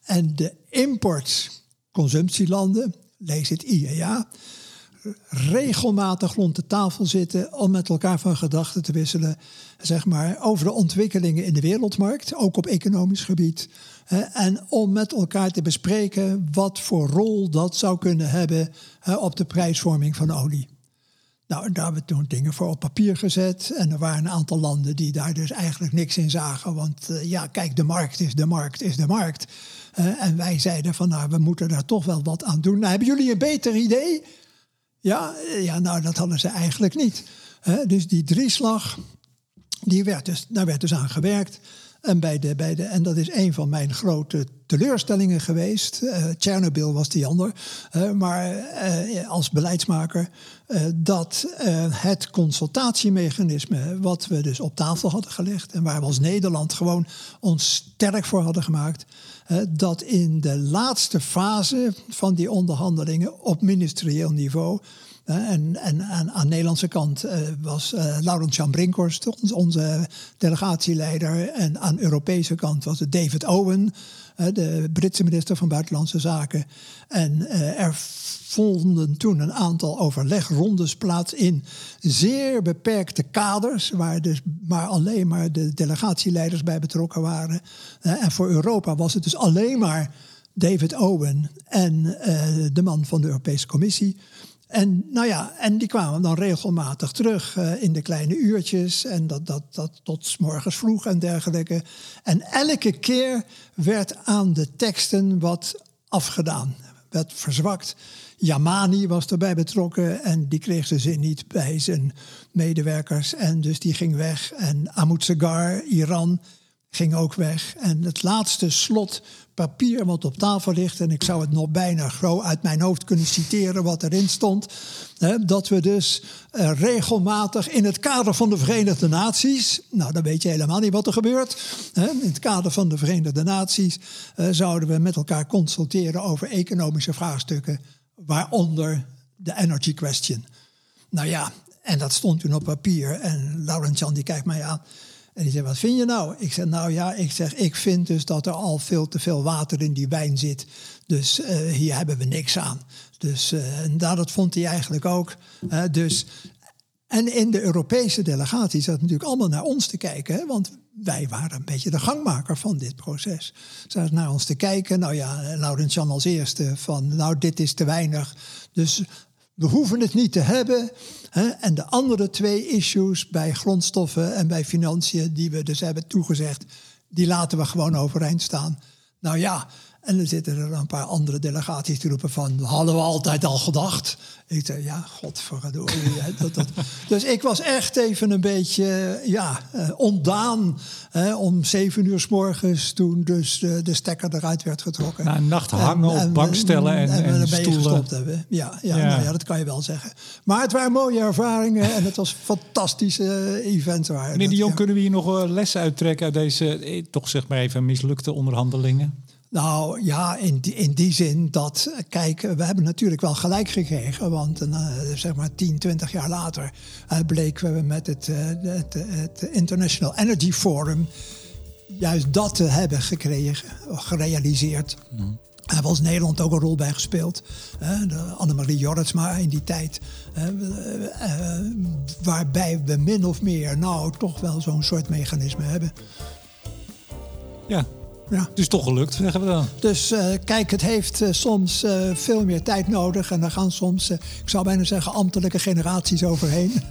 Speaker 2: en de import-consumptielanden, lees het IEA, regelmatig rond de tafel zitten om met elkaar van gedachten te wisselen, zeg maar, over de ontwikkelingen in de wereldmarkt, ook op economisch gebied. En om met elkaar te bespreken wat voor rol dat zou kunnen hebben op de prijsvorming van olie. Nou, daar hebben we toen dingen voor op papier gezet. En er waren een aantal landen die daar dus eigenlijk niks in zagen. Want uh, ja, kijk, de markt is de markt is de markt. Uh, en wij zeiden van, nou, we moeten daar toch wel wat aan doen. Nou, hebben jullie een beter idee? Ja, uh, ja nou, dat hadden ze eigenlijk niet. dus die drieslag, die werd dus, daar werd dus aan gewerkt. En, bij de, bij de, en dat is een van mijn grote teleurstellingen geweest. Uh, was die ander. Uh, maar uh, als beleidsmaker dat het consultatiemechanisme wat we dus op tafel hadden gelegd en waar we als Nederland gewoon ons sterk voor hadden gemaakt, dat in de laatste fase van die onderhandelingen op ministerieel niveau en, en, aan de Nederlandse kant uh, was uh, Laurent Jan Brinkhorst, onze delegatieleider. En aan de Europese kant was het David Owen, de Britse minister van Buitenlandse Zaken. En er vonden toen een aantal overlegrondes plaats in zeer beperkte kaders, waar dus maar alleen maar de delegatieleiders bij betrokken waren. en voor Europa was het dus alleen maar David Owen en de man van de Europese Commissie. En, nou ja, en die kwamen dan regelmatig terug uh, in de kleine uurtjes en dat, dat, dat tot morgens vroeg en dergelijke. En elke keer werd aan de teksten wat afgedaan, werd verzwakt. Yamani was erbij betrokken en die kreeg zijn zin niet bij zijn medewerkers en dus die ging weg. En Ahmad Iran, ging ook weg. En het laatste slot papier wat op tafel ligt, en ik zou het nog bijna groot uit mijn hoofd kunnen citeren wat erin stond, hè, dat we dus uh, regelmatig in het kader van de Verenigde Naties, nou dan weet je helemaal niet wat er gebeurt, hè, in het kader van de Verenigde Naties uh, zouden we met elkaar consulteren over economische vraagstukken, waaronder de energy question. Nou ja, En dat stond toen op papier. En Laurent Jan die kijkt mij aan. En die zegt, wat vind je nou? Ik zeg, nou ja, ik zeg, ik vind dus dat er al veel te veel water in die wijn zit. Dus uh, hier hebben we niks aan. Dus uh, en dat vond hij eigenlijk ook. Uh, dus, en in de Europese delegatie zat natuurlijk allemaal naar ons te kijken. Hè? Want wij waren een beetje de gangmaker van dit proces. Zaten naar ons te kijken. Nou ja, Laurent Jan als eerste van, nou dit is te weinig. Dus we hoeven het niet te hebben. Hè? En de andere twee issues bij grondstoffen en bij financiën, die we dus hebben toegezegd, die laten we gewoon overeind staan. Nou ja, en dan zitten er een paar andere delegaties te roepen van... hadden we altijd al gedacht. Ik zei, ja, godverdomme. dat, dat. Dus ik was echt even een beetje ja, uh, ontdaan hè, om zeven uur s morgens... toen dus de, de stekker eruit werd getrokken.
Speaker 1: Na een nacht hangen en, op bankstellen en, en, en, en stoelen. gestopt
Speaker 2: hebben. Ja, ja, ja. Nou ja, dat kan je wel zeggen. Maar het waren mooie ervaringen en het was fantastische events. Waren
Speaker 1: Meneer de Jong, kunnen we hier nog lessen uittrekken... uit deze, eh, toch zeg maar even, mislukte onderhandelingen?
Speaker 2: Nou ja, in die, in die zin dat, kijk, we hebben natuurlijk wel gelijk gekregen. Want uh, zeg maar 10, 20 jaar later uh, bleken we met het, uh, het, het, International Energy Forum juist dat te hebben gekregen, gerealiseerd. Mm. Daar was Nederland ook een rol bij gespeeld. Annemarie Jorritsma in die tijd. waarbij we min of meer nou toch wel zo'n soort mechanisme hebben.
Speaker 1: Ja, ja. Dus toch gelukt, zeggen we dan.
Speaker 2: Dus uh, kijk, het heeft uh, soms uh, veel meer tijd nodig. En daar gaan soms, ik zou bijna zeggen, ambtelijke generaties overheen.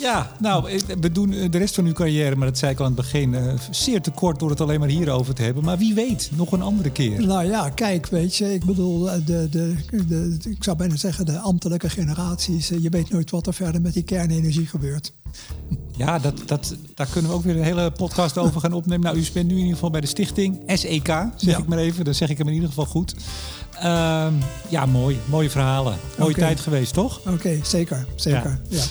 Speaker 1: ja, nou, we doen de rest van uw carrière, maar dat zei ik al aan het begin, zeer te kort door het alleen maar hierover te hebben. Maar wie weet, nog een andere keer.
Speaker 2: Nou ja, kijk, weet je, ik bedoel, de, de, de, ik zou bijna zeggen, de ambtelijke generaties. je weet nooit wat er verder met die kernenergie gebeurt.
Speaker 1: Ja, dat, dat, daar kunnen we ook weer een hele podcast over gaan opnemen. Nou, u bent nu in ieder geval bij de stichting SEK, zeg ik maar even. Dan zeg ik hem in ieder geval goed. Uh, ja, mooi. Mooie verhalen. Mooie tijd geweest, toch?
Speaker 2: Oké, zeker. Zeker, ja.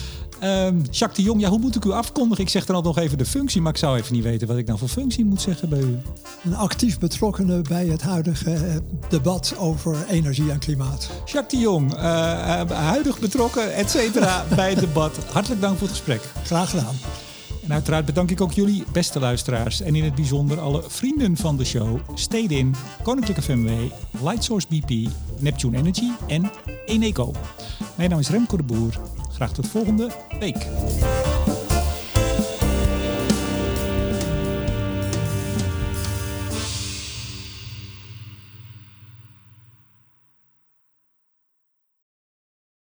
Speaker 1: Um, Jacques de Jong, ja, hoe moet ik u afkondigen? Ik zeg dan al nog even de functie, maar ik zou even niet weten wat ik nou voor functie moet zeggen bij u.
Speaker 2: Een actief betrokkenen bij het huidige eh, debat over energie en klimaat.
Speaker 1: Jacques de Jong, uh, huidig betrokken, et cetera, bij het debat. Hartelijk dank voor het gesprek.
Speaker 2: Graag gedaan.
Speaker 1: En uiteraard bedank ik ook jullie, beste luisteraars. En in het bijzonder alle vrienden van de show. Stede in, Koninklijke FMW, Lightsource BP, Neptune Energy en Eneco. Mijn naam is Remco de Boer. Graag tot volgende week.